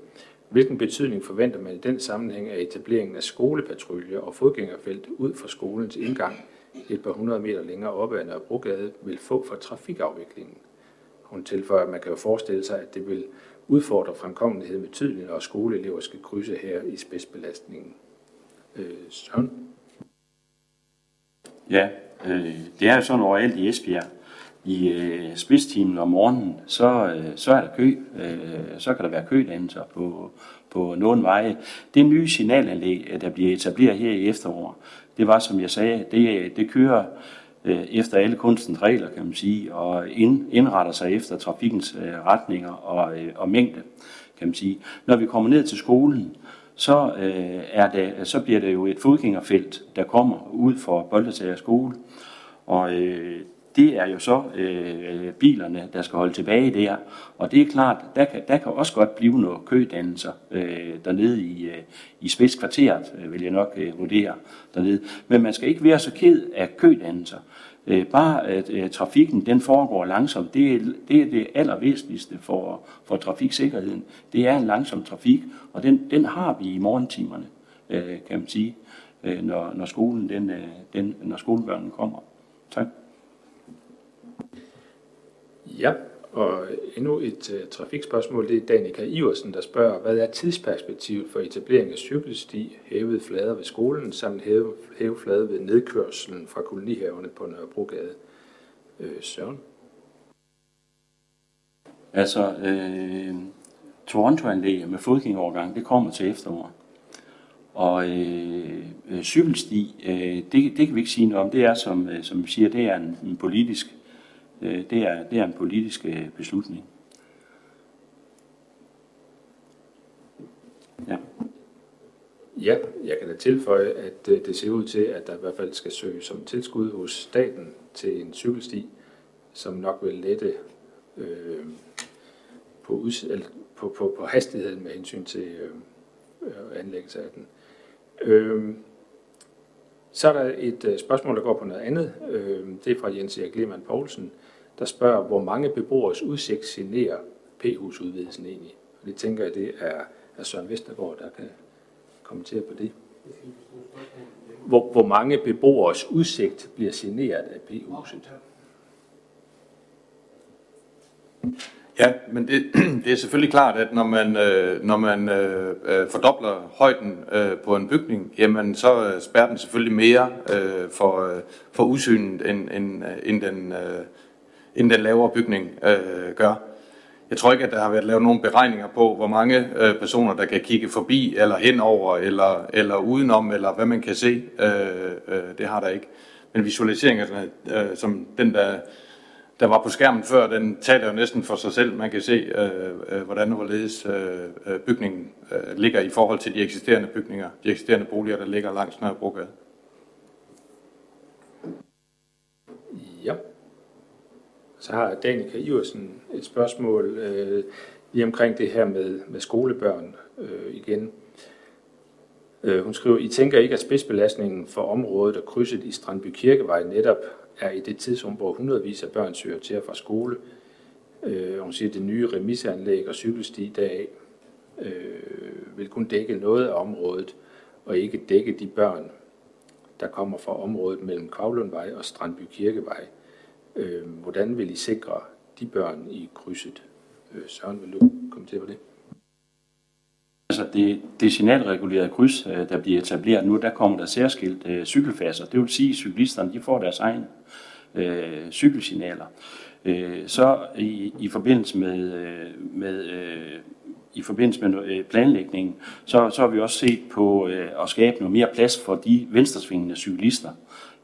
Hvilken betydning forventer man i den sammenhæng af etableringen af skolepatruljer og fodgængerfelt ud for skolens indgang et par hundrede meter længere oppe ad Nørrebrogade vil få for trafikafviklingen? Hun tilføjer, at man kan jo forestille sig, at det vil udfordre fremkommeligheden betydeligt, når skoleelever skal krydse her i spidsbelastningen. Øh, Søren? Ja, øh, det er jo sådan overalt i Esbjerg. I øh, spidstimen om morgenen, så, øh, så er der kø. Øh, så kan der være kødannelser på, på nogle veje. Det nye signalanlæg, øh, der bliver etableret her i efterår, det var, som jeg sagde, det, øh, det kører Øh, efter alle kunstens regler, kan man sige, og ind, indretter sig efter trafikkens øh, retninger og, øh, og mængde, kan man sige. Når vi kommer ned til skolen, så, er det, så bliver det jo et fodgængerfelt, der kommer ud for Boldetager skole. Og øh, det er jo så øh, bilerne, der skal holde tilbage der. Og det er klart, der kan, der kan også godt blive noget kødannelser øh, dernede i, øh, i spidskvarteret, øh, vil jeg nok øh, vurdere dernede. Men man skal ikke være så ked af kødannelser. Øh, bare at øh, trafikken den foregår langsomt, det er, det er det allervæsentligste for, for trafiksikkerheden. Det er en langsom trafik, og den, den har vi i morgentimerne, øh, kan man sige, øh, når, når, skolen, den, øh, den, når skolebørnene kommer. Tak. Ja, og endnu et uh, trafikspørgsmål. Det er Danika Iversen, der spørger, hvad er tidsperspektivet for etablering af cykelsti, hævet flader ved skolen, samt hæve, hæve flade ved nedkørselen fra kolonihaverne på Nørrebrogade? Øh, Søren? Altså, øh, Toronto-anlæg med fodgængerovergang, det kommer til efterår. Og øh, øh, cykelsti, øh, det, det kan vi ikke sige noget om. Det er, som, øh, som vi siger, det er en, en politisk Øh, det, er, det er en politisk øh, beslutning. Ja. Ja, jeg kan da tilføje, at øh, det ser ud til, at der i hvert fald skal søges som tilskud hos staten til en cykelsti, som nok vil lette øh, på, uds- eller på, på, på hastigheden med hensyn til øh, anlæggelse af den. Øh, så er der et øh, spørgsmål, der går på noget andet. Øh, det er fra Jens Erik Lehmann Poulsen der spørger, hvor mange beboers udsigt generer P-husudvidelsen egentlig. Og det tænker jeg, det er, er Søren Vestergaard, der kan kommentere på det. Hvor, hvor mange beboers udsigt bliver generet af P-huset? Ja, men det, det er selvfølgelig klart, at når man, øh, når man øh, øh, fordobler højden øh, på en bygning, jamen så øh, spærrer den selvfølgelig mere øh, for, øh, for udsynet, end, end, øh, end den øh, end den lavere bygning øh, gør. Jeg tror ikke, at der har været lavet nogle beregninger på, hvor mange øh, personer, der kan kigge forbi, eller henover, eller, eller udenom, eller hvad man kan se. Øh, øh, det har der ikke. Men visualiseringerne, øh, som den, der, der var på skærmen før, den taler jo næsten for sig selv. Man kan se, øh, øh, hvordan og hvorledes øh, øh bygningen øh, ligger i forhold til de eksisterende bygninger, de eksisterende boliger, der ligger langs Nørrebrogade. Ja. Så har Danika Iversen et spørgsmål øh, lige omkring det her med, med skolebørn øh, igen. Øh, hun skriver, I tænker ikke, at spidsbelastningen for området og krydset i Strandby Kirkevej netop er i det tidsrum, hvor hundredvis af børn søger til fra skole. Øh, hun siger, at det nye remiseanlæg og cykelsti deraf øh, vil kun dække noget af området, og ikke dække de børn, der kommer fra området mellem Kavlundvej og Strandby Kirkevej. Øh, hvordan vil I sikre de børn i krydset? Øh, Søren, vil du kommentere på det? Altså det, det signalregulerede kryds, øh, der bliver etableret nu, der kommer der særskilt øh, cykelfaser. Det vil sige, at cyklisterne de får deres egne øh, cykelsignaler. Øh, så i, i forbindelse med, øh, med øh, i forbindelse med øh, planlægningen, så, så har vi også set på øh, at skabe noget mere plads for de venstresvingende cyklister,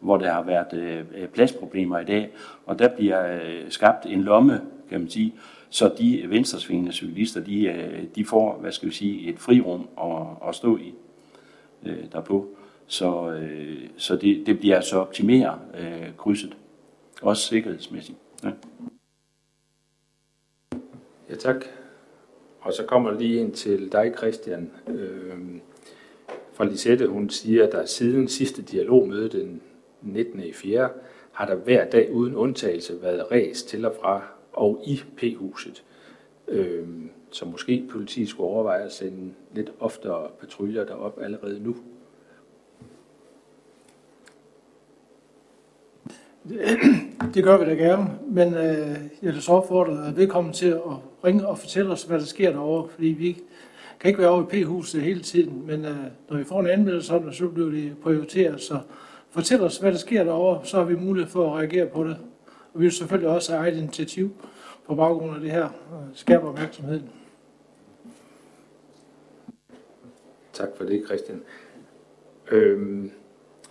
hvor der har været øh, øh, pladsproblemer i dag, og der bliver øh, skabt en lomme, kan man sige, så de venstresvingende cyklister, de, øh, de får, hvad skal vi sige, et frirum at, at stå i øh, derpå. Så, øh, så det, det bliver altså optimere øh, krydset, også sikkerhedsmæssigt. Ja. ja, tak. Og så kommer lige ind til dig, Christian. Øh, fra Lisette, hun siger, at der siden sidste dialogmøde den 19. i 4. har der hver dag uden undtagelse været ræs til og fra og i P-huset. Øh, så måske politiet skulle overveje at sende lidt oftere patruljer derop allerede nu. Det gør vi da gerne, men øh, jeg vil så opfordre velkommen til at ringe og fortælle os, hvad der sker derovre, fordi vi kan ikke være over i P-huset hele tiden, men øh, når vi får en anmeldelse det, så bliver det prioriteret, så fortæl os, hvad der sker derovre, så har vi mulighed for at reagere på det. Og vi vil selvfølgelig også have eget initiativ på baggrund af det her, og skærpe opmærksomheden. Tak for det, Christian. Øhm,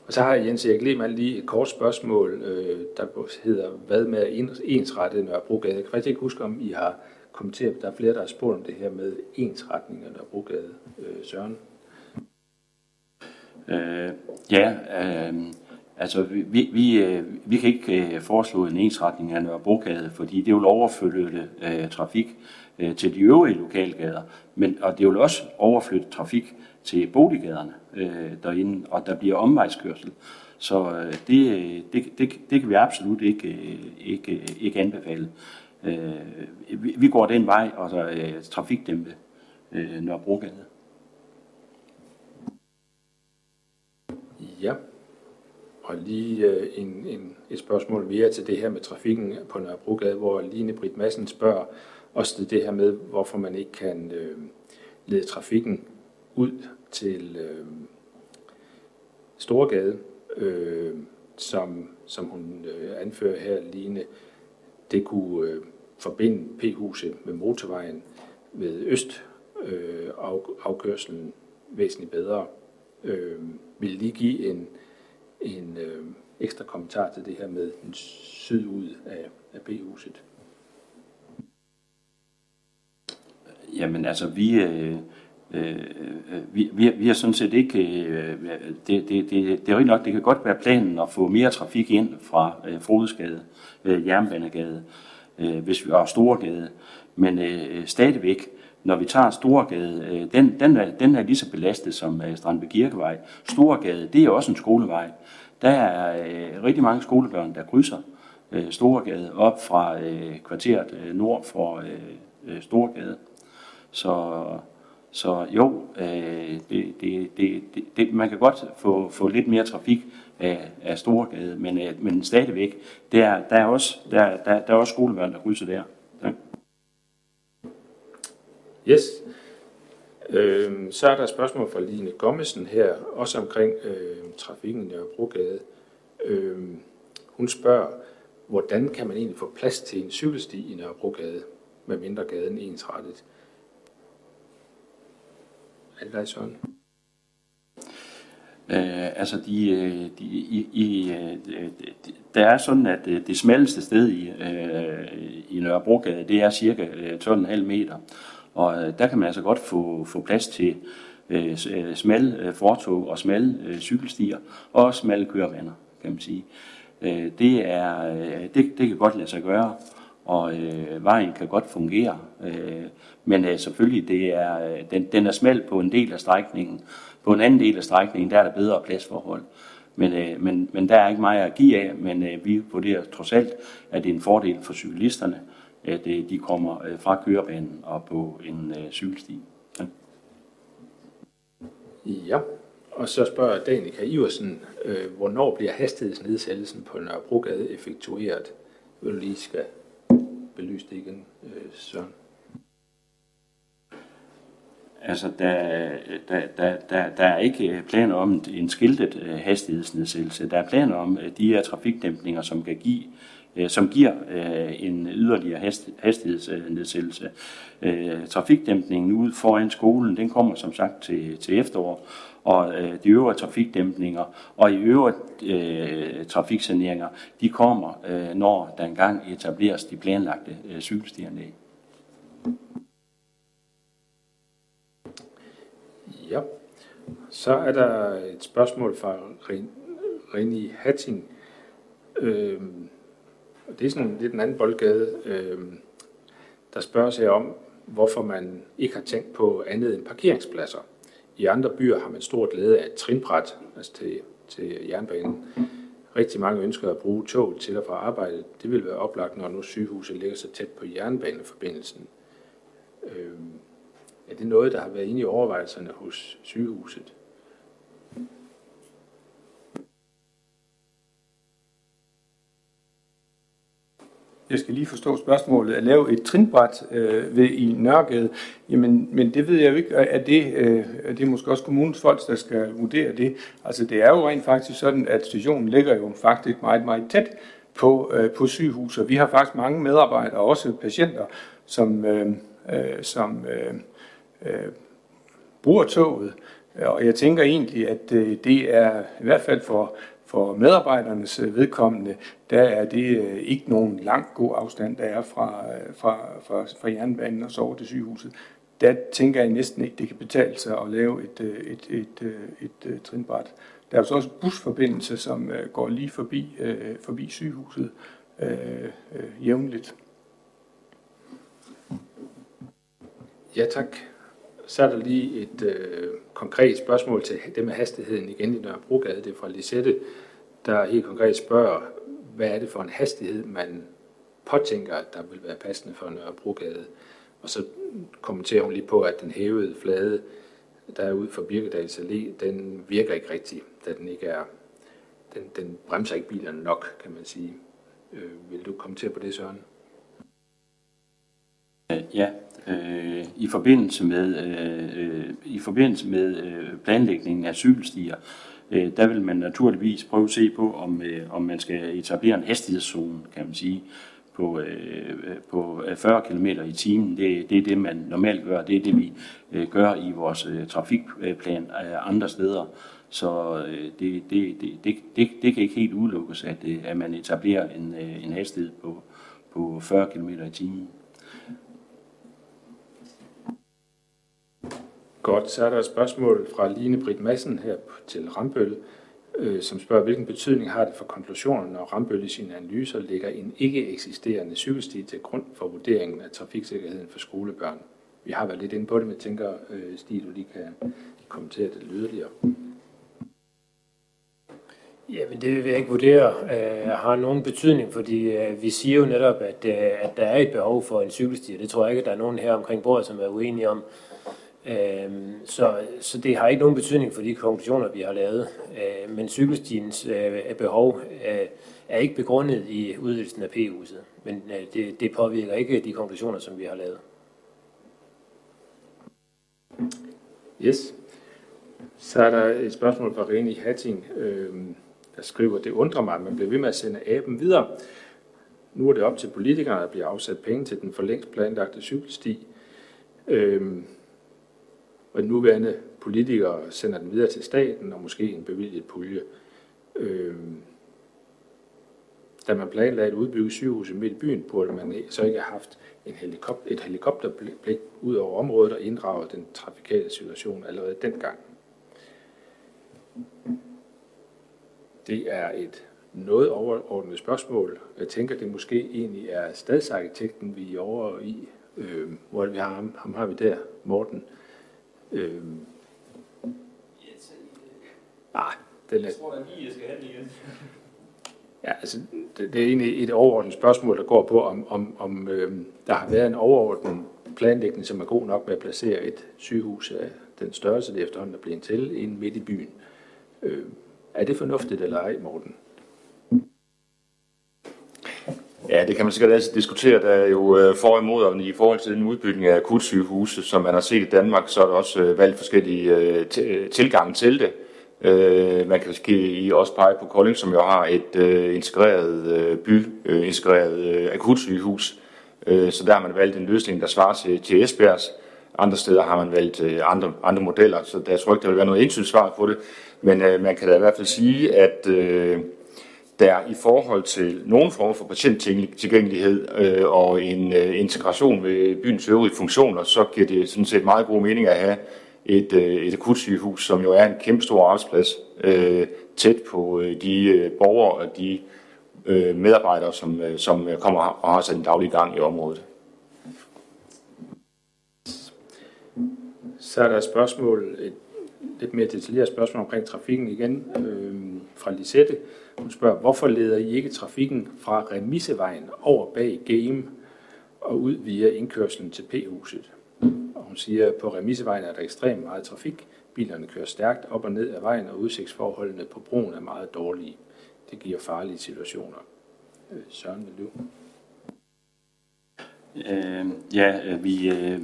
og så har Jens Erik Lehmann lige et kort spørgsmål, øh, der hedder, hvad med ensrette Nørrebrogade? Jeg kan faktisk ikke huske, om I har kommenteret, der er flere, der har spurgt om det her med ensretning af Nørrebrogade. Øh, Søren? Øh, ja, øh, altså vi, vi, øh, vi kan ikke øh, foreslå en ensretning af Nørrebrogade, fordi det vil overflytte øh, trafik øh, til de øvrige lokalgader, men, og det vil også overflytte trafik til boliggaderne øh, derinde, og der bliver omvejskørsel. Så øh, det, det, det, det kan vi absolut ikke, øh, ikke, øh, ikke anbefale. Øh, vi, vi går den vej, og så øh, trafikdæmpe øh, Nørrebrogade. Ja, og lige øh, en, en, et spørgsmål mere til det her med trafikken på Nørrebrogade, hvor Line Britt Madsen spørger også til det her med, hvorfor man ikke kan øh, lede trafikken ud til øh, Storgade, øh, som, som hun øh, anfører her, Line. Det kunne øh, forbinde P-huset med motorvejen ved øst øh, af, afkørselen væsentligt bedre. Øh, vil lige give en, en øh, ekstra kommentar til det her med en syd ud af, af B-huset? Jamen altså, vi, øh, øh, vi, vi, vi har sådan set ikke, øh, det, det, det, det er jo ikke nok, det kan godt være planen at få mere trafik ind fra øh, Frodesgade, øh, Jernbanegade, øh, hvis vi har Storegade, men øh, stadigvæk, når vi tager Storgade, øh, den, den, er, den er lige så belastet som øh, Strandby Kirkevej. Storgade, det er også en skolevej. Der er øh, rigtig mange skolebørn, der krydser øh, Storgade op fra øh, kvarteret øh, nord for øh, øh Storgade. Så, så jo, øh, det, det, det, det, man kan godt få, få lidt mere trafik af, af Storgade, men, øh, men stadigvæk, der, der, er også, der, der, der er også skolebørn, der krydser der. Yes. Øh, så er der et spørgsmål fra Line Gommesen her, også omkring øh, trafikken i Nørrebrogade. Øh, hun spørger, hvordan kan man egentlig få plads til en cykelsti i Nørrebrogade, med mindre gaden ensrettet? Er det dig, Søren? Øh, altså, de, øh, de, i, i, øh, de, der er sådan, at øh, det smalleste sted i, øh, i Nørrebrogade, det er cirka øh, 12,5 meter. Og øh, der kan man altså godt få, få plads til øh, øh smalle øh, fortog og smalle øh, cykelstier og smalle kørebaner, kan man sige. Øh, det, er, øh, det, det kan godt lade sig gøre, og øh, vejen kan godt fungere. Øh, men øh, selvfølgelig, det er, øh, den, den er smal på en del af strækningen. På en anden del af strækningen, der er der bedre pladsforhold. Men, øh, men, men der er ikke meget at give af, men øh, vi vurderer trods alt, at det er en fordel for cyklisterne, at øh, de kommer øh, fra kørebanen og på en øh, cykelsti. Ja. ja. Og så spørger Danika Iversen, øh, hvornår bliver hastighedsnedsættelsen på Nørrebrogade effektueret? vil du lige skal belyse det igen, øh, Søren? Altså, der, der, der, der, der er ikke planer om en skiltet hastighedsnedsættelse. Der er planer om de her trafikdæmpninger, som kan give Øh, som giver øh, en yderligere hastighedsnedsættelse. Øh, trafikdæmpningen ud foran skolen, den kommer som sagt til, til efterår, og de øvrige trafikdæmpninger og i øvrigt øh, trafiksaneringer, de kommer, øh, når der engang etableres de planlagte øh, cykelstianlæg. Ja, så er der et spørgsmål fra Rini Hatting. Øhm, det er sådan lidt en anden boldgade. øh, der spørger sig om, hvorfor man ikke har tænkt på andet end parkeringspladser. I andre byer har man stor glæde af et trinbræt altså til, til jernbanen. Rigtig mange ønsker at bruge tog til og fra arbejde. Det vil være oplagt, når nu sygehuset ligger så tæt på jernbaneforbindelsen. Øh, er det noget, der har været inde i overvejelserne hos sygehuset? Jeg skal lige forstå spørgsmålet. At lave et trinbræt øh, ved, i Nørregade, jamen, men det ved jeg jo ikke. at det, øh, at det måske også kommunens folk, der skal vurdere det? Altså det er jo rent faktisk sådan, at stationen ligger jo faktisk meget, meget tæt på, øh, på sygehuset. Vi har faktisk mange medarbejdere, også patienter, som, øh, øh, som øh, øh, bruger toget. Og jeg tænker egentlig, at øh, det er i hvert fald for, for medarbejdernes øh, vedkommende, der er det øh, ikke nogen lang god afstand, der er fra, øh, fra, fra, fra jernbanen og så over til sygehuset. Der tænker jeg næsten ikke, det kan betale sig at lave et, et, et, et, et, et trinbræt. Der er så også busforbindelse, som går lige forbi, forbi sygehuset øh, øh, jævnligt. Ja, tak. Så er der lige et øh, konkret spørgsmål til det med hastigheden igen i Nørrebrogade. Det er fra Lisette, der helt konkret spørger, hvad er det for en hastighed, man påtænker, at der vil være passende for Nørrebrogade. Og så kommenterer hun lige på, at den hævede flade, der er ude for Birkedals Allé, den virker ikke rigtigt, da den ikke er, den, den bremser ikke bilerne nok, kan man sige. Øh, vil du kommentere på det, Søren? Øh, ja, øh, i forbindelse med, øh, i forbindelse med øh, planlægningen af cykelstier, øh, der vil man naturligvis prøve at se på, om, øh, om man skal etablere en hastighedszone, kan man sige, på, øh, på øh, 40 km i timen. Det, det er det, man normalt gør. Det er det, vi øh, gør i vores øh, trafikplan øh, andre steder. Så øh, det, det, det, det, det, det kan ikke helt udelukkes, at, øh, at man etablerer en, øh, en hastighed på, på 40 km i timen. Godt, så er der et spørgsmål fra Line Britt Madsen her til Rambøl, øh, som spørger, hvilken betydning har det for konklusionen, når Rambøl i sine analyser lægger en ikke eksisterende cykelsti til grund for vurderingen af trafiksikkerheden for skolebørn. Vi har været lidt inde på det, men jeg tænker, øh, Stig, du lige kan kommentere det yderligere. Jamen det vil jeg ikke vurdere øh, har nogen betydning, fordi øh, vi siger jo netop, at, øh, at der er et behov for en cykelsti, det tror jeg ikke, at der er nogen her omkring bordet, som er uenige om. Øh, Øhm, så, så det har ikke nogen betydning for de konklusioner, vi har lavet. Øh, men cykelstiens øh, behov øh, er ikke begrundet i udvidelsen af P-huset, men øh, det, det påvirker ikke de konklusioner, som vi har lavet. Yes. Så er der et spørgsmål fra Rene Hatting, øh, der skriver, det undrer mig, at man bliver ved med at sende aben videre. Nu er det op til politikerne at blive afsat penge til den for længst planlagte cykelsti. Øh, og nuværende politikere sender den videre til staten og måske en bevilget pulje. Øh, da man planlagde at udbygge sygehuset midt i byen, burde man så ikke have haft en helikopter, et helikopterblik ud over området og inddraget den trafikale situation allerede dengang. Det er et noget overordnet spørgsmål. Jeg tænker, det måske egentlig er stadsarkitekten, vi er over i. Øh, hvor vi har ham, ham har vi der, Morten. Øh, ah, den er, jeg tror da lige, jeg skal have den igen. Ja, altså, det, det er egentlig et overordnet spørgsmål, der går på, om, om, om øh, der har været en overordnet planlægning, som er god nok med at placere et sygehus af den størrelse, det efterhånden er blevet til, ind midt i byen. Øh, er det fornuftigt eller ej, Morten? Ja, det kan man sikkert altid diskutere. Der er jo øh, for og imod, og i forhold til den udbygning af akutsygehuse, som man har set i Danmark, så er der også øh, valgt forskellige øh, tilgange til det. Man kan måske også pege på Kolding, som jo har et integreret by, integreret akutsygehus. Så der har man valgt en løsning, der svarer til, til Esbjergs. Andre steder har man valgt andre, andre modeller, så der tror ikke, der vil være noget entydigt svar på det. Men man kan da i hvert fald sige, at der i forhold til nogen form for patienttilgængelighed øh, og en øh, integration med byens øvrige funktioner, så giver det sådan set meget god mening at have et, øh, et akutsygehus, som jo er en kæmpe stor arbejdsplads, øh, tæt på øh, de øh, borgere og de øh, medarbejdere, som, øh, som kommer og har sat en daglig gang i området. Så er der et spørgsmål, et lidt mere detaljeret spørgsmål omkring trafikken igen øh, fra Lisette. Hun spørger, hvorfor leder I ikke trafikken fra Remissevejen over bag Game og ud via indkørslen til P-huset? Og hun siger, at på Remissevejen er der ekstremt meget trafik. Bilerne kører stærkt op og ned ad vejen, og udsigtsforholdene på broen er meget dårlige. Det giver farlige situationer. Øh, Søren, vil du? Øh, ja, øh, vi, øh,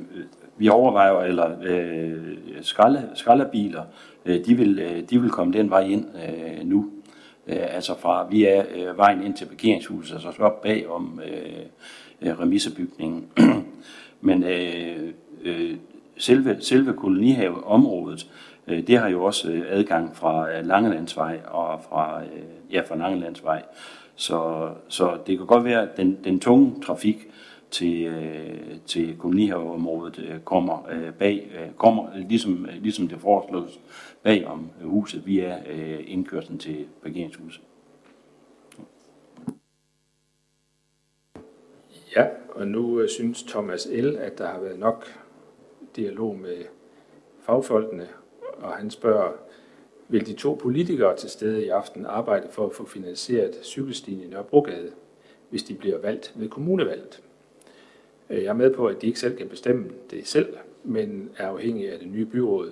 vi overvejer, eller øh, skralde, skraldebiler, øh, de, vil, øh, de vil komme den vej ind øh, nu. Øh, altså fra, vi er øh, vejen ind til parkeringshuset, altså så op bag om øh, øh, remissebygningen. Men øh, øh, selve, selve kolonihaveområdet, øh, det har jo også øh, adgang fra øh, Langelandsvej og fra, øh, ja, fra Langelandsvej. Så, så det kan godt være, at den, den tunge trafik til, øh, til kolonihaveområdet øh, kommer øh, bag, øh, kommer øh, ligesom, øh, ligesom det foreslås bag om huset via øh, indkørslen til parkeringshuset. Ja, og nu øh, synes Thomas L., at der har været nok dialog med fagfolkene, og han spørger, vil de to politikere til stede i aften arbejde for at få finansieret cykelstien i Nørrebrogade, hvis de bliver valgt ved kommunevalget? Øh, jeg er med på, at de ikke selv kan bestemme det selv, men er afhængige af det nye byråd,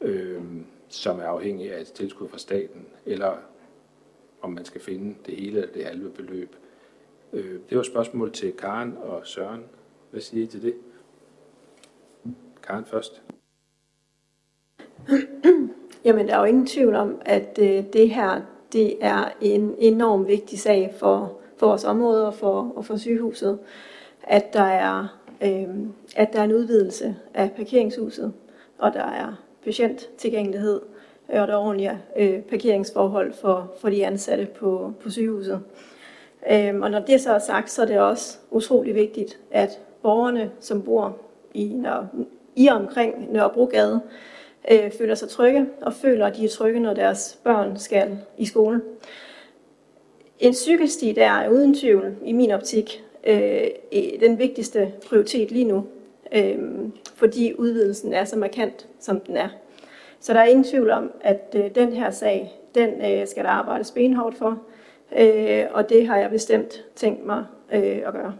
øh, som er afhængig af et tilskud fra staten, eller om man skal finde det hele eller det halve beløb. Øh, det var spørgsmål til Karen og Søren. Hvad siger I til det? Karen først. Jamen, der er jo ingen tvivl om, at øh, det her det er en enorm vigtig sag for, for vores område og for, og for sygehuset, at der er øh, at der er en udvidelse af parkeringshuset, og der er patienttilgængelighed, og der er ordentlige øh, parkeringsforhold for, for de ansatte på, på sygehuset. Øh, og når det så er sagt, så er det også utrolig vigtigt, at borgerne, som bor i, når, i og omkring Nørrebrogade, øh, føler sig trygge og føler, at de er trygge, når deres børn skal i skole. En cykelsti der er uden tvivl, i min optik, øh, den vigtigste prioritet lige nu, øh, fordi udvidelsen er så markant, som den er. Så der er ingen tvivl om, at øh, den her sag, den øh, skal der arbejdes benhårdt for, øh, og det har jeg bestemt tænkt mig øh, at gøre.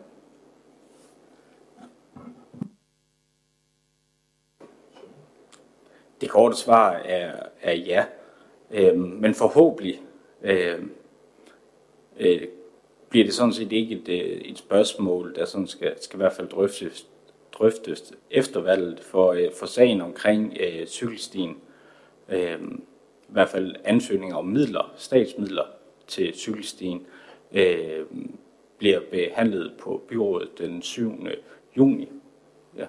Det korte svar er, er ja, øh, men forhåbentlig øh, øh, bliver det sådan set ikke et, øh, et spørgsmål, der sådan skal, skal i hvert fald drøftes, drøftes efter valget for, øh, for sagen omkring øh, cykelstien. Øh, I hvert fald ansøgninger om midler, statsmidler til cykelstien, øh, bliver behandlet på byrådet den 7. juni. Ja.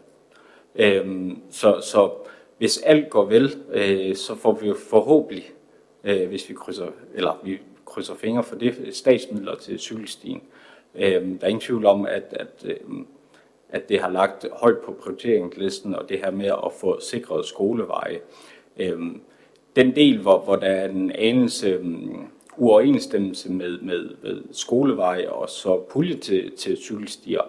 Øh, så, så hvis alt går vel, øh, så får vi forhåbentlig, øh, hvis vi krydser, eller vi krydser fingre for det, statsmidler til cykelstien. Øh, der er ingen tvivl om, at, at, øh, at det har lagt højt på prioriteringslisten, og det her med at få sikret skoleveje. Øh, den del, hvor, hvor der er en anelse øh, uoverensstemmelse med, med, med skoleveje og så pulje til, til cykelstier,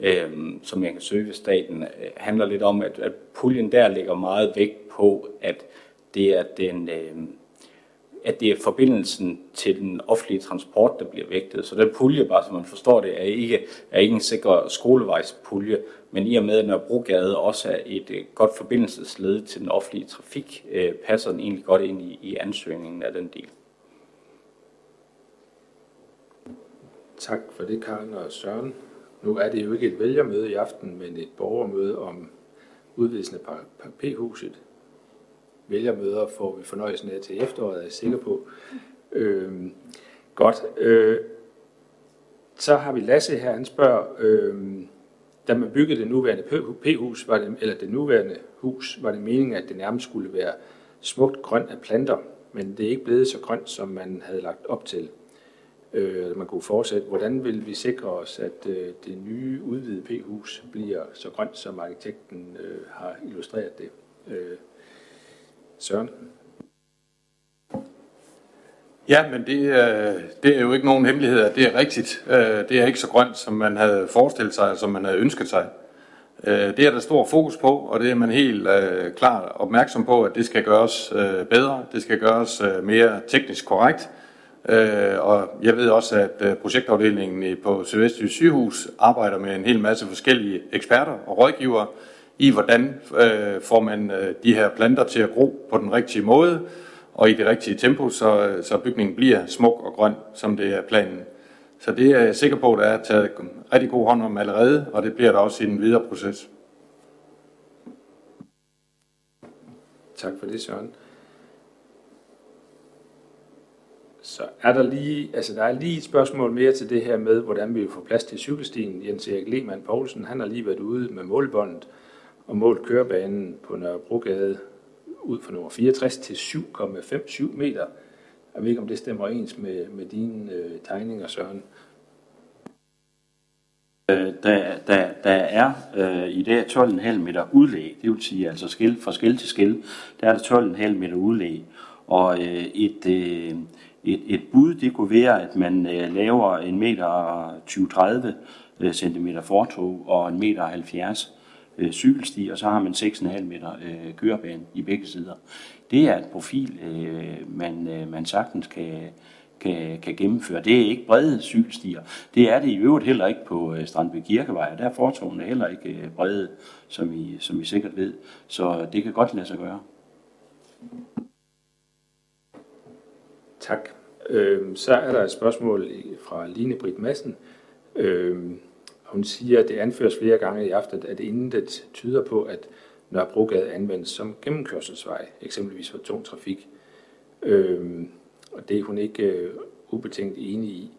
øh, som jeg kan søge ved staten, øh, handler lidt om, at, at puljen der ligger meget vægt på, at det er den... Øh, at det er forbindelsen til den offentlige transport, der bliver vægtet. Så den pulje, bare så man forstår det, er ikke, er ikke en sikker skolevejspulje, men i og med, at Nørrebrogade også er et øh, godt forbindelsesled til den offentlige trafik, øh, passer den egentlig godt ind i, i ansøgningen af den del. Tak for det, Karen og Søren. Nu er det jo ikke et vælgermøde i aften, men et borgermøde om udvidelsen af P-huset. Vælgermøder får vi fornøjelsen af til efteråret, er jeg sikker på. Øh, godt. Øh, så har vi Lasse her, han spørger, øh, da man byggede det nuværende P-hus, var det, eller det nuværende hus, var det meningen, at det nærmest skulle være smukt grønt af planter, men det er ikke blevet så grønt, som man havde lagt op til. Øh, man kunne fortsætte. Hvordan vil vi sikre os, at øh, det nye udvidede P-hus bliver så grønt, som arkitekten øh, har illustreret det? Øh, Søren? Ja, men det, det er jo ikke nogen hemmelighed, at det er rigtigt. Øh, det er ikke så grønt, som man havde forestillet sig, som man havde ønsket sig. Øh, det er der stor fokus på, og det er man helt øh, klar opmærksom på, at det skal gøres bedre, det skal gøres mere teknisk korrekt. Og jeg ved også, at projektafdelingen på Sydvestjysk sygehus arbejder med en hel masse forskellige eksperter og rådgivere i, hvordan øh, får man øh, de her planter til at gro på den rigtige måde, og i det rigtige tempo, så, så bygningen bliver smuk og grøn, som det er planen. Så det er jeg sikker på, at der er taget rigtig god hånd om allerede, og det bliver der også i den videre proces. Tak for det, Søren. Så er der lige, altså der er lige et spørgsmål mere til det her med, hvordan vi får plads til cykelstien. Jens Erik Lehmann Poulsen, han har lige været ude med målbåndet og målt kørebanen på Nørrebrogade ud for nummer 64 til 7,57 meter. Jeg ved ikke, om det stemmer ens med, med dine øh, tegninger, Søren. Øh, der, der, der er øh, i det 12,5 meter udlæg, det vil sige altså skil, fra skil til skil, der er der 12,5 meter udlæg. Og øh, et, øh, et, et bud, det kunne være, at man øh, laver en meter 20-30 øh, cm fortog og en meter 70 øh, cykelsti, og så har man 6,5 meter øh, kørebane i begge sider. Det er et profil, øh, man, øh, man sagtens kan, kan, kan gennemføre. Det er ikke brede cykelstier. Det er det i øvrigt heller ikke på øh, Strandby Kirkevej, og der er fortovene heller ikke øh, brede, som I, som I sikkert ved. Så det kan godt lade sig gøre. Tak. Øh, så er der et spørgsmål fra Line Britt Madsen. Øh, hun siger, at det anføres flere gange i aften, at intet tyder på, at Nørrebrogade anvendes som gennemkørselsvej, eksempelvis for tung trafik. Øh, og det er hun ikke øh, ubetinget enig i.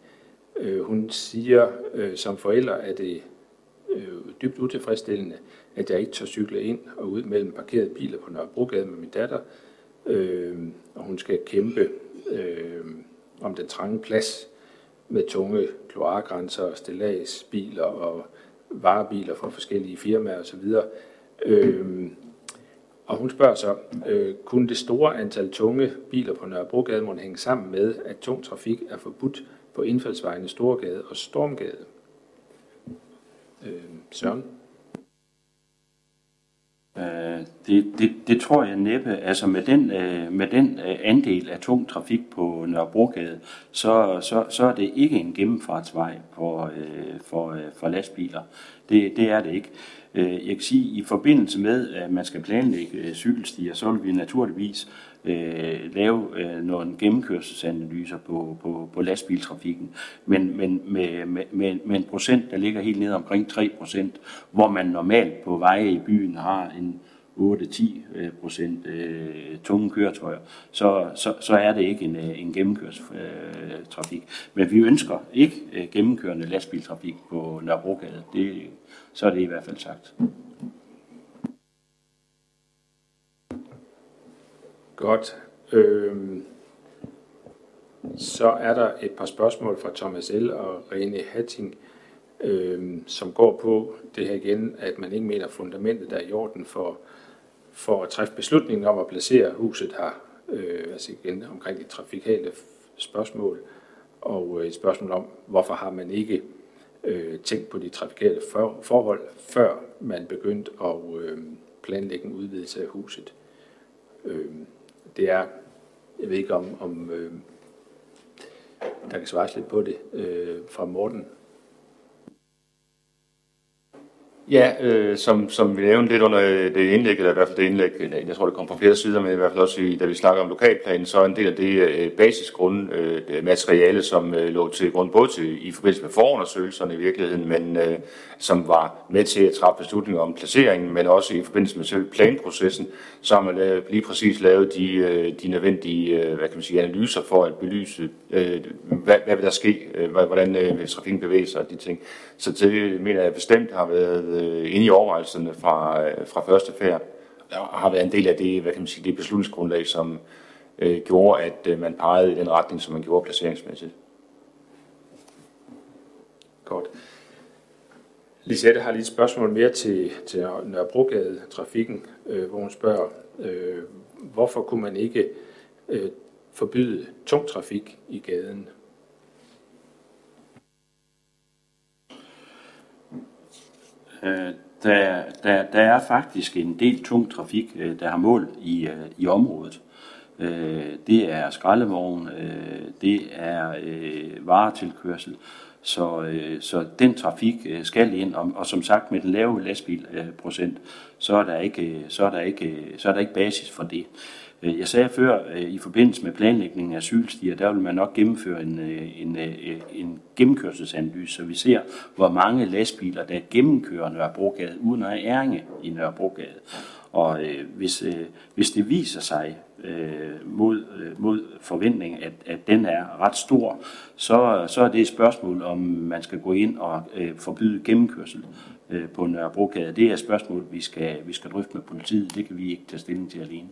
Øh, hun siger, øh, som forælder er det øh, dybt utilfredsstillende, at jeg ikke tør cykle ind og ud mellem parkerede biler på Nørrebrogade med min datter, øh, og hun skal kæmpe øh, om den trange plads med tunge kloakgrænser, stillagsbiler og varebiler fra forskellige firmaer osv. Øhm, og hun spørger så, øh, kunne det store antal tunge biler på Nørrebrogade må hænge sammen med, at tung trafik er forbudt på indfaldsvejene Storgade og Stormgade? Øh, Søren? Øh, det, det, det tror jeg næppe. Altså med den, øh, med den øh, andel af tung trafik på Nørrebrogade, så, så, så er det ikke en gennemfartsvej for, øh, for, øh, for lastbiler. Det, det er det ikke. Øh, jeg kan sige, at i forbindelse med, at man skal planlægge cykelstier, så vil vi naturligvis øh, lave øh, nogle gennemkørselsanalyser på, på, på lastbiltrafikken, men, men med, med, med, med en procent, der ligger helt ned omkring 3 procent, hvor man normalt på veje i byen har en 8-10 øh, procent øh, tunge køretøjer, så, så, så er det ikke en, øh, en gennemkørselstrafik. Men vi ønsker ikke øh, gennemkørende lastbiltrafik på Nørrebrogade. Det, så er det i hvert fald sagt. Godt. Øhm, så er der et par spørgsmål fra Thomas L. og Rene Hatting, øhm, som går på det her igen, at man ikke mener, fundamentet er i orden for, for at træffe beslutningen om at placere huset her. Øh, altså igen omkring de trafikale spørgsmål, og øh, et spørgsmål om, hvorfor har man ikke øh, tænkt på de trafikale for, forhold, før man begyndte at øh, planlægge en udvidelse af huset. Øh, det er, jeg ved ikke om, om øh, der kan svares lidt på det øh, fra Morten. Ja, øh, som, som vi nævnte lidt under øh, det indlæg, eller i hvert fald det indlæg, øh, jeg tror det kom fra flere sider, men i hvert fald også i, da vi snakker om lokalplanen, så er en del af det øh, basisgrund øh, materiale, som øh, lå til grund både til, i forbindelse med forundersøgelserne i virkeligheden, men øh, som var med til at træffe beslutninger om placeringen, men også i forbindelse med selve planprocessen, så har man lavet, lige præcis lavet de, øh, de nødvendige øh, hvad kan man sige, analyser for at belyse, øh, hvad, hvad vil der ske, øh, hvordan øh, trafikken bevæger sig og de ting. Så det mener jeg bestemt har været øh, inde i overvejelserne fra, øh, fra første færd, og har været en del af det, hvad kan man sige, det beslutningsgrundlag, som øh, gjorde, at øh, man pegede i den retning, som man gjorde placeringsmæssigt. Godt. Lisette har lige et spørgsmål mere til, til Nørrebrogade trafikken, øh, hvor hun spørger, øh, hvorfor kunne man ikke øh, forbyde tung trafik i gaden? Øh, der, der, der er faktisk en del tung trafik, øh, der har mål i, øh, i området. Øh, det er skraldevogn, øh, det er øh, varetilkørsel, så, øh, så den trafik øh, skal ind, og, og som sagt med den lave lastbilprocent, øh, så er der ikke, så er der ikke, så er der ikke basis for det. Øh, jeg sagde før, øh, i forbindelse med planlægningen af cykelstier, der vil man nok gennemføre en, øh, en, en gennemkørselsanalyse, så vi ser, hvor mange lastbiler, der gennemkører Nørrebrogade, uden at æringe i Nørrebrogade. Og øh, hvis, øh, hvis det viser sig øh, mod, øh, mod forventning, at, at den er ret stor, så, så er det et spørgsmål, om man skal gå ind og øh, forbyde gennemkørsel øh, på Nørrebrogade. Det er et spørgsmål, vi skal, vi skal drøfte med politiet. Det kan vi ikke tage stilling til alene.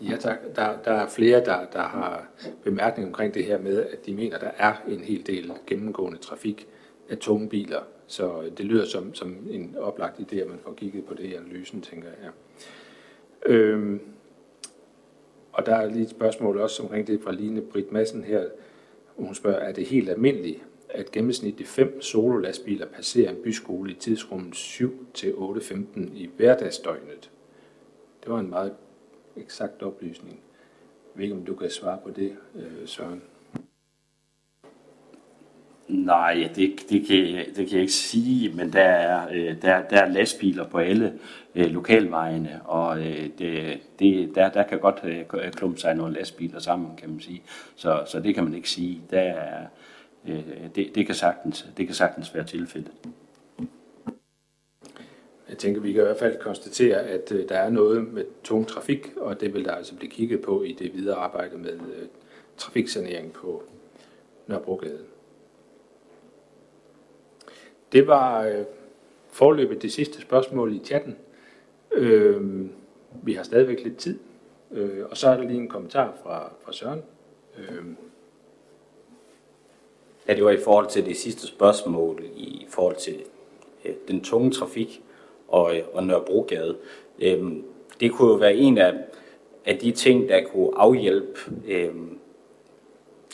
Ja tak. Der, der er flere, der, der har bemærkning omkring det her med, at de mener, der er en hel del gennemgående trafik af tunge biler så det lyder som, som en oplagt idé, at man får kigget på det i analysen, tænker jeg. Øhm, og der er lige et spørgsmål også omkring det fra Line Britt Madsen her. Hun spørger, er det helt almindeligt, at gennemsnitligt fem sololastbiler passerer en byskole i tidsrummet 7-8.15 i hverdagsdøgnet? Det var en meget eksakt oplysning. Jeg ved ikke, om du kan svare på det, øh, Søren. Nej, det, det, kan, det kan jeg ikke sige, men der er, øh, der, der er lastbiler på alle øh, lokalvejene, og øh, det, det, der, der kan godt øh, klumpe sig nogle lastbiler sammen, kan man sige. Så, så det kan man ikke sige. Der er, øh, det, det, kan sagtens, det kan sagtens være tilfældet. Jeg tænker, vi kan i hvert fald konstatere, at øh, der er noget med tung trafik, og det vil der altså blive kigget på i det videre arbejde med øh, trafiksanering på Nørrebrogade. Det var øh, forløbet det sidste spørgsmål i chatten. Øh, vi har stadigvæk lidt tid. Øh, og så er der lige en kommentar fra, fra Søren. Øh. Ja, det var i forhold til det sidste spørgsmål, i forhold til øh, den tunge trafik og, og Nørrebrogade. Øhm, det kunne jo være en af, af de ting, der kunne afhjælpe øhm,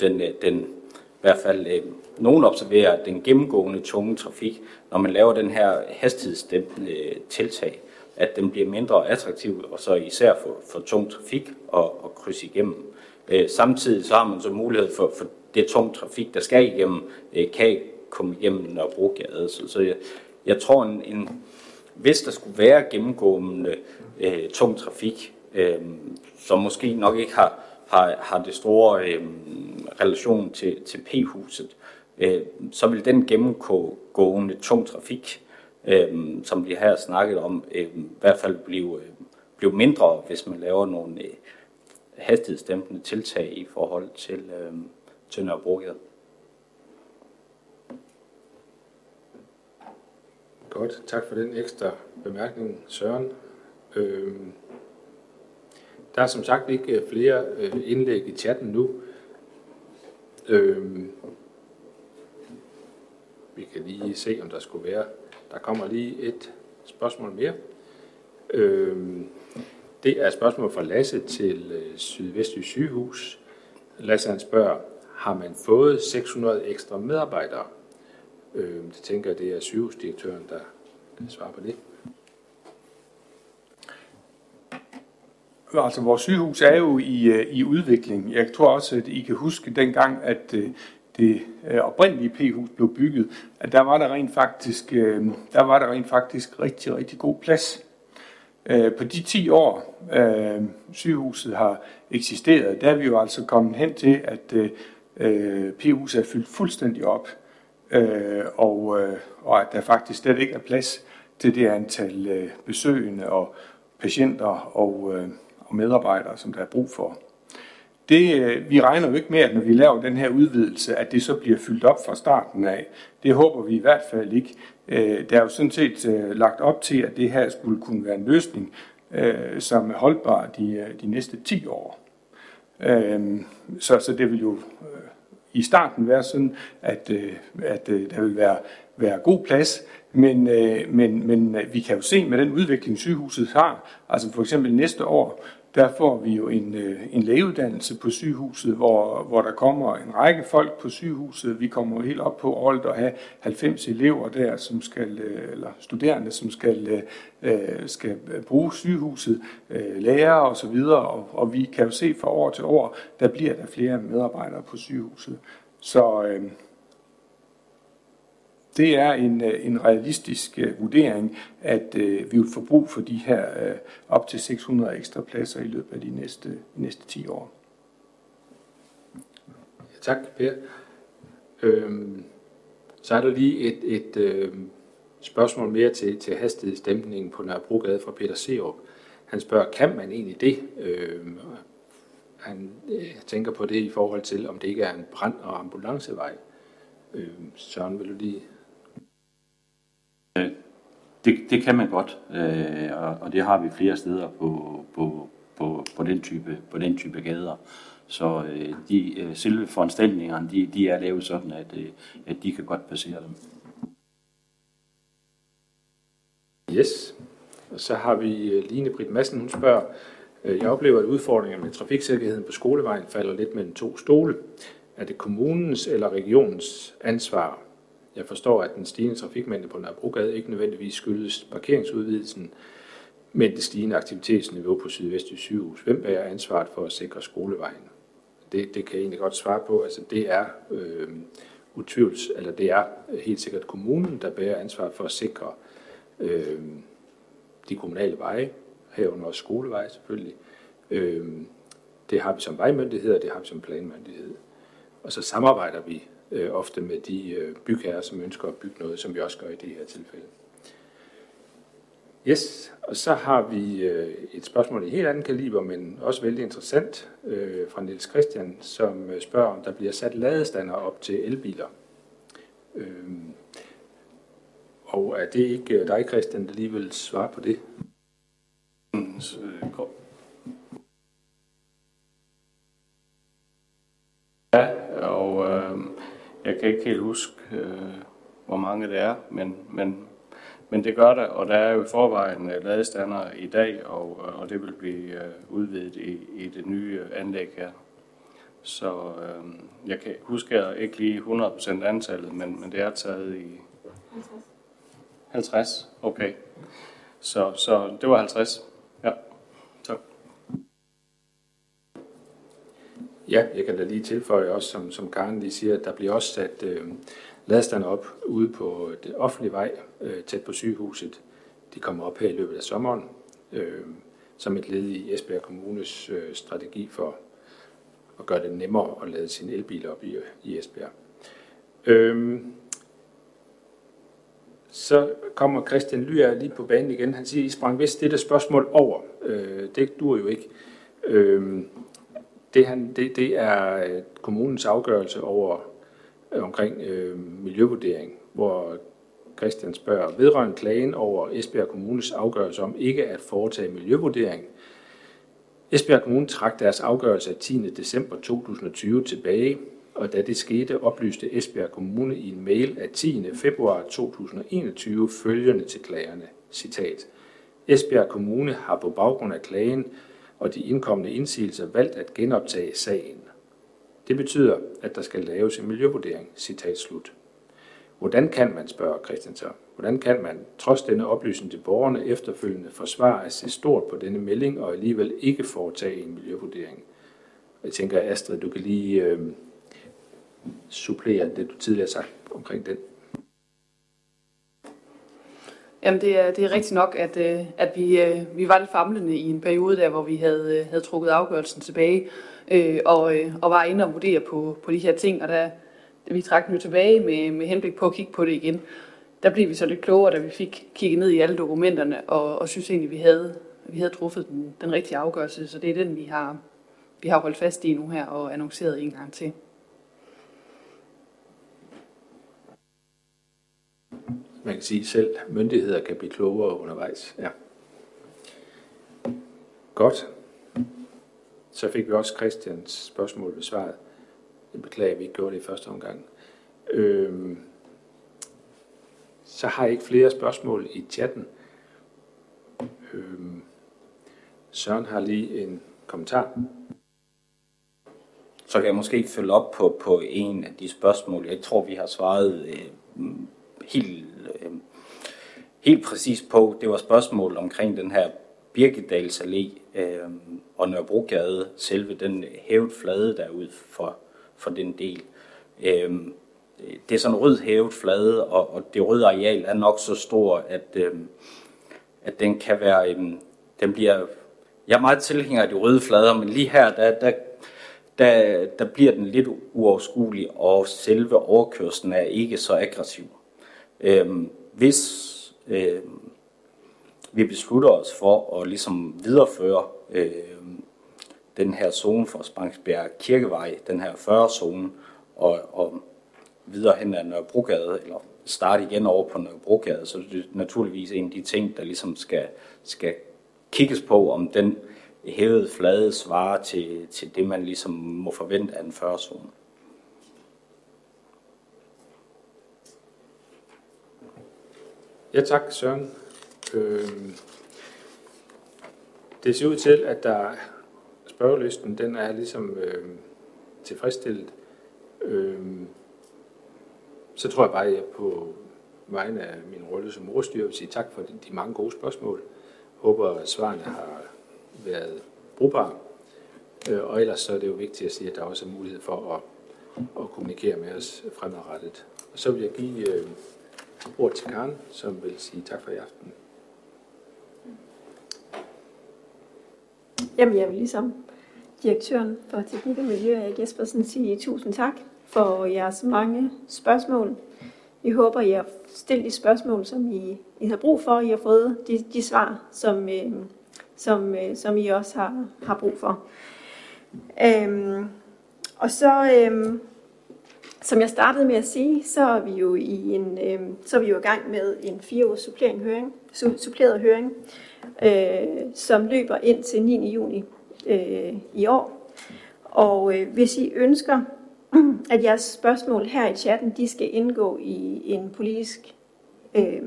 den, øh, den, i hvert fald øh, nogen observerer den gennemgående tunge trafik, når man laver den her hastighedsdæmpende øh, tiltag, at den bliver mindre attraktiv, og så især for, for tung trafik at, at krydse igennem. Øh, samtidig så har man så mulighed for, for det tung trafik, der skal igennem, øh, kan komme igennem Nørrebrogade. Så, så jeg, jeg tror, en, en, hvis der skulle være gennemgående øh, tung trafik, øh, som måske nok ikke har, har, har det store øh, relation til, til P-huset, øh, så vil den gennemgående tung trafik, øh, som vi her snakket om, øh, i hvert fald blive, øh, blive mindre, hvis man laver nogle øh, hastighedsdæmpende tiltag i forhold til, øh, til Nørrebrogade. Godt, tak for den ekstra bemærkning, Søren. Øh, der er som sagt ikke øh, flere øh, indlæg i chatten nu. Øh, vi kan lige se, om der skulle være. Der kommer lige et spørgsmål mere. Øhm, det er et spørgsmål fra Lasse til øh, Sydvestjysk sygehus. Lasse han spørger, har man fået 600 ekstra medarbejdere? Øh, det tænker jeg, det er sygehusdirektøren, der svarer på det. Altså, vores sygehus er jo i, øh, i udvikling. Jeg tror også, at I kan huske dengang, at øh, det øh, oprindelige p-hus blev bygget, at der var der rent faktisk, der var der rent faktisk rigtig, rigtig god plads. På de 10 år, sygehuset har eksisteret, der er vi jo altså kommet hen til, at p-huset er fyldt fuldstændig op, øh, og, øh, og at der faktisk slet ikke er plads til det antal øh, besøgende og patienter og, øh, og medarbejdere, som der er brug for. Det, øh, vi regner jo ikke med, at når vi laver den her udvidelse, at det så bliver fyldt op fra starten af. Det håber vi i hvert fald ikke. Øh, der er jo sådan set øh, lagt op til, at det her skulle kunne være en løsning, øh, som er holdbar de, øh, de næste 10 år. Øh, så, så det vil jo øh, i starten være sådan, at, øh, at øh, der vil være, være god plads, men, øh, men, men vi kan jo se med den udvikling, sygehuset har, altså for eksempel næste år, der får vi jo en, øh, en lægeuddannelse på sygehuset, hvor, hvor der kommer en række folk på sygehuset. Vi kommer helt op på alt at have 90 elever der, som skal, øh, eller studerende, som skal, øh, skal bruge sygehuset, lærere og så videre. Og, og vi kan jo se fra år til år, der bliver der flere medarbejdere på sygehuset. Så, øh, det er en, øh, en realistisk øh, vurdering, at øh, vi vil få brug for de her øh, op til 600 ekstra pladser i løbet af de næste, de næste 10 år. Ja, tak, Per. Øhm, så er der lige et, et øh, spørgsmål mere til, til hastighedsdæmpningen på Nørrebrogade fra Peter Serup. Han spørger, kan man egentlig det? Øhm, han øh, tænker på det i forhold til, om det ikke er en brand- og ambulancevej. Øh, Søren, vil du lige Øh, det, det kan man godt, øh, og, og det har vi flere steder på, på, på, på, den, type, på den type gader. Så øh, de, øh, selve foranstaltningerne, de, de er lavet sådan, at, øh, at de kan godt passere dem. Yes. Og så har vi øh, Line Britt Madsen, hun spørger, øh, jeg oplever, at udfordringerne med trafiksikkerheden på skolevejen falder lidt mellem to stole. Er det kommunens eller regionens ansvar? Jeg forstår, at den stigende trafikmængde på Nørrebrogade ikke nødvendigvis skyldes parkeringsudvidelsen, men det stigende aktivitetsniveau på Sydvestjysk sygehus. Hvem bærer ansvaret for at sikre skolevejen? Det, det kan jeg egentlig godt svare på. Altså, det er øh, utvivls, eller det er helt sikkert kommunen, der bærer ansvaret for at sikre øh, de kommunale veje, herunder også skoleveje selvfølgelig. Øh, det har vi som vejmyndighed, og det har vi som planmyndighed. Og så samarbejder vi øh, ofte med de øh, bygherrer, som ønsker at bygge noget, som vi også gør i det her tilfælde. Yes, og så har vi øh, et spørgsmål i helt anden kaliber, men også vældig interessant øh, fra Niels Christian, som øh, spørger, om der bliver sat ladestander op til elbiler. Øh, og er det ikke dig, Christian, der lige vil svare på det? Ja, og øh, jeg kan ikke helt huske, øh, hvor mange det er, men, men, men det gør der, og der er jo i forvejen øh, ladestander i dag, og, øh, og det vil blive øh, udvidet i, i det nye anlæg her. Så øh, jeg kan huske jeg ikke lige 100% antallet, men, men det er taget i 50. 50? Okay. Så, så det var 50. Ja. Tak. Ja, jeg kan da lige tilføje også, som, som Karen lige siger, at der bliver også sat øh, ladestander op ude på øh, det offentlige vej, øh, tæt på sygehuset. De kommer op her i løbet af sommeren, øh, som et led i Esbjerg Kommunes øh, strategi for at gøre det nemmere at lade sin elbil op i, i Esbjerg. Øh, så kommer Christian Lyer lige på banen igen. Han siger, I sprang vist det der spørgsmål over. Øh, det dur jo ikke. Øh, det, han, det, det er øh, kommunens afgørelse over øh, omkring øh, miljøvurdering, hvor Christian spørger, vedrørende klagen over Esbjerg Kommunes afgørelse om ikke at foretage miljøvurdering. Esbjerg Kommune trak deres afgørelse af 10. december 2020 tilbage, og da det skete, oplyste Esbjerg Kommune i en mail af 10. februar 2021 følgende til klagerne. Citat. Esbjerg Kommune har på baggrund af klagen og de indkommende indsigelser valgt at genoptage sagen. Det betyder, at der skal laves en miljøvurdering. Citat slut. Hvordan kan man, spørger Christian så, hvordan kan man, trods denne oplysning til borgerne, efterfølgende forsvare at se stort på denne melding og alligevel ikke foretage en miljøvurdering? Jeg tænker, Astrid, du kan lige øh, supplere det, du tidligere har sagt omkring den. Jamen, det er, det er rigtigt nok, at, øh, at vi, øh, vi var lidt famlende i en periode der, hvor vi havde, øh, havde trukket afgørelsen tilbage, øh, og, og var inde og vurdere på, på de her ting, og da, vi trak den jo tilbage med, med henblik på at kigge på det igen, der blev vi så lidt klogere, da vi fik kigget ned i alle dokumenterne, og, og synes egentlig, vi havde, vi havde truffet den, den rigtige afgørelse, så det er den, vi har, vi har holdt fast i nu her og annonceret en gang til. Man kan sige, selv myndigheder kan blive klogere undervejs. Ja. Godt. Så fik vi også Christians spørgsmål besvaret. Jeg beklager, at vi ikke gjorde det i første omgang. Øhm, så har jeg ikke flere spørgsmål i chatten. Øhm, Søren har lige en kommentar. Så kan jeg måske følge op på, på en af de spørgsmål. Jeg tror, vi har svaret øh, helt, øh, helt præcis på. Det var spørgsmål omkring den her Birkedals Allé øh, og Nørrebrogade, selve den hævet flade derude for, for den del. Øh, det er sådan en rød hævet flade, og, og det røde areal er nok så stor, at, øh, at den kan være, øh, den bliver, jeg er meget tilhænger af de røde flader, men lige her, der, der, der, der bliver den lidt uoverskuelig, og selve overkørslen er ikke så aggressiv. Øhm, hvis øhm, vi beslutter os for at ligesom videreføre øhm, den her zone for Spangsbjerg Kirkevej, den her 40-zone, og, og videre hen ad Nørrebrogade, eller starte igen over på Nørrebrogade, så det er naturligvis en af de ting, der ligesom skal, skal kigges på, om den hævede flade svarer til, til det, man ligesom må forvente af en 40-zone. Ja, tak Søren. Øh, det ser ud til, at der spørgelisten, den er ligesom øh, tilfredsstillet. Øh, så tror jeg bare, at jeg på vegne af min rolle som ordstyrer vil sige tak for de mange gode spørgsmål. Håber, at svarene har været brugbare. Øh, og ellers så er det jo vigtigt at sige, at der også er mulighed for at, at kommunikere med os fremadrettet. Og så vil jeg give øh, ord til Karen, som vil sige tak for i aften. Jamen, jeg vil ligesom direktøren for Teknik og Miljø, Erik Jespersen, sige tusind tak for jeres mange spørgsmål. Vi håber, I har stillet de spørgsmål, som I, I har brug for. I har fået de, de svar, som, øh, som, øh, som I også har, har brug for. Øhm, og så, øh, som jeg startede med at sige, så er vi jo i en, øh, så er vi jo i gang med en fire års supplering høring, su, suppleret høring, øh, som løber ind til 9. juni øh, i år. Og øh, hvis I ønsker, at jeres spørgsmål her i chatten, de skal indgå i en politisk, øh,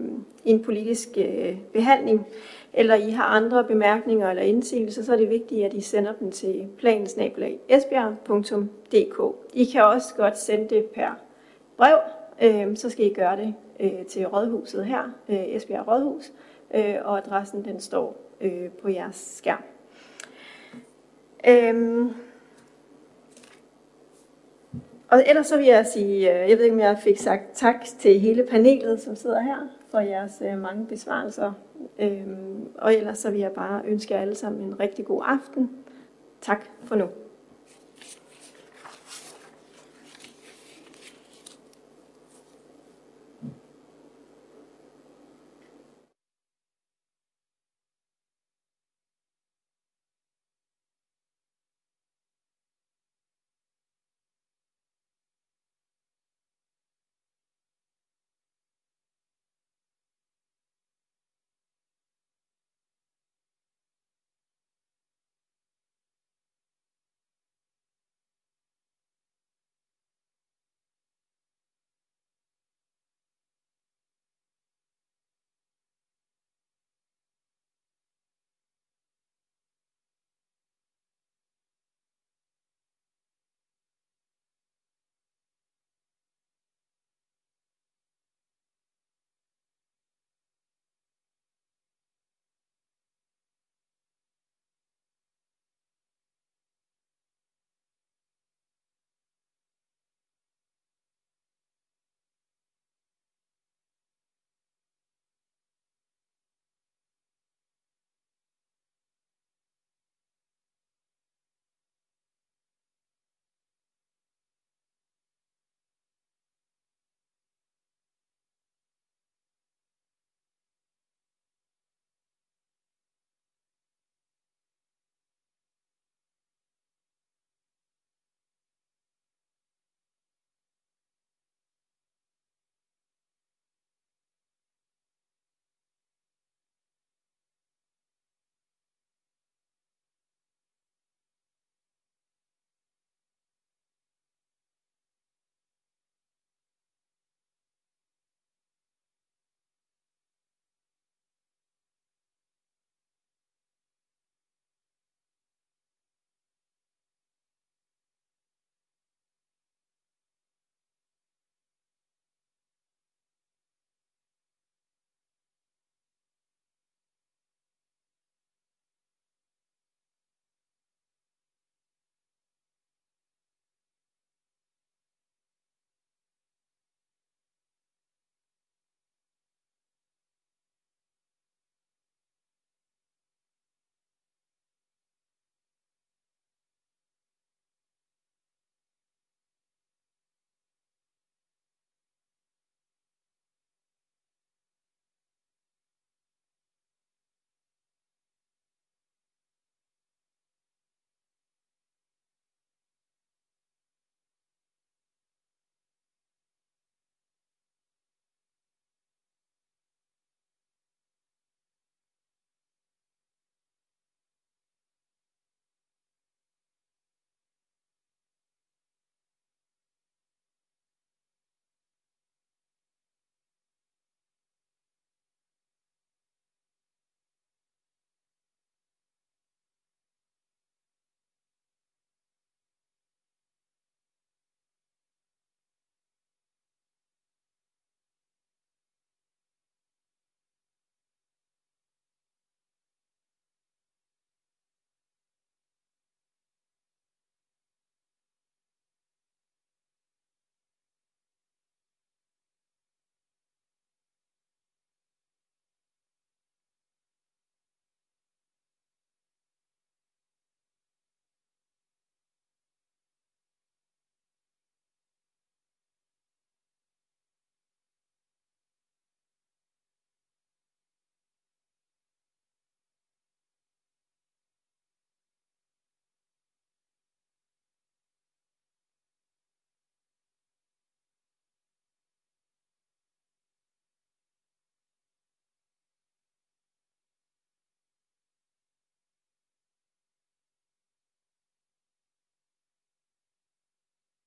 en politisk øh, behandling, eller I har andre bemærkninger eller indsigelser, så er det vigtigt, at I sender dem til plansnabelag.esbjerg.dk. I kan også godt sende det per brev, øh, så skal I gøre det øh, til Rådhuset her, øh, Esbjerg Rådhus, øh, og adressen den står øh, på jeres skærm. Øhm. Og ellers så vil jeg sige, øh, jeg ved ikke om jeg fik sagt tak til hele panelet, som sidder her, for jeres øh, mange besvarelser. Øhm, og ellers så vil jeg bare ønske jer alle sammen en rigtig god aften. Tak for nu.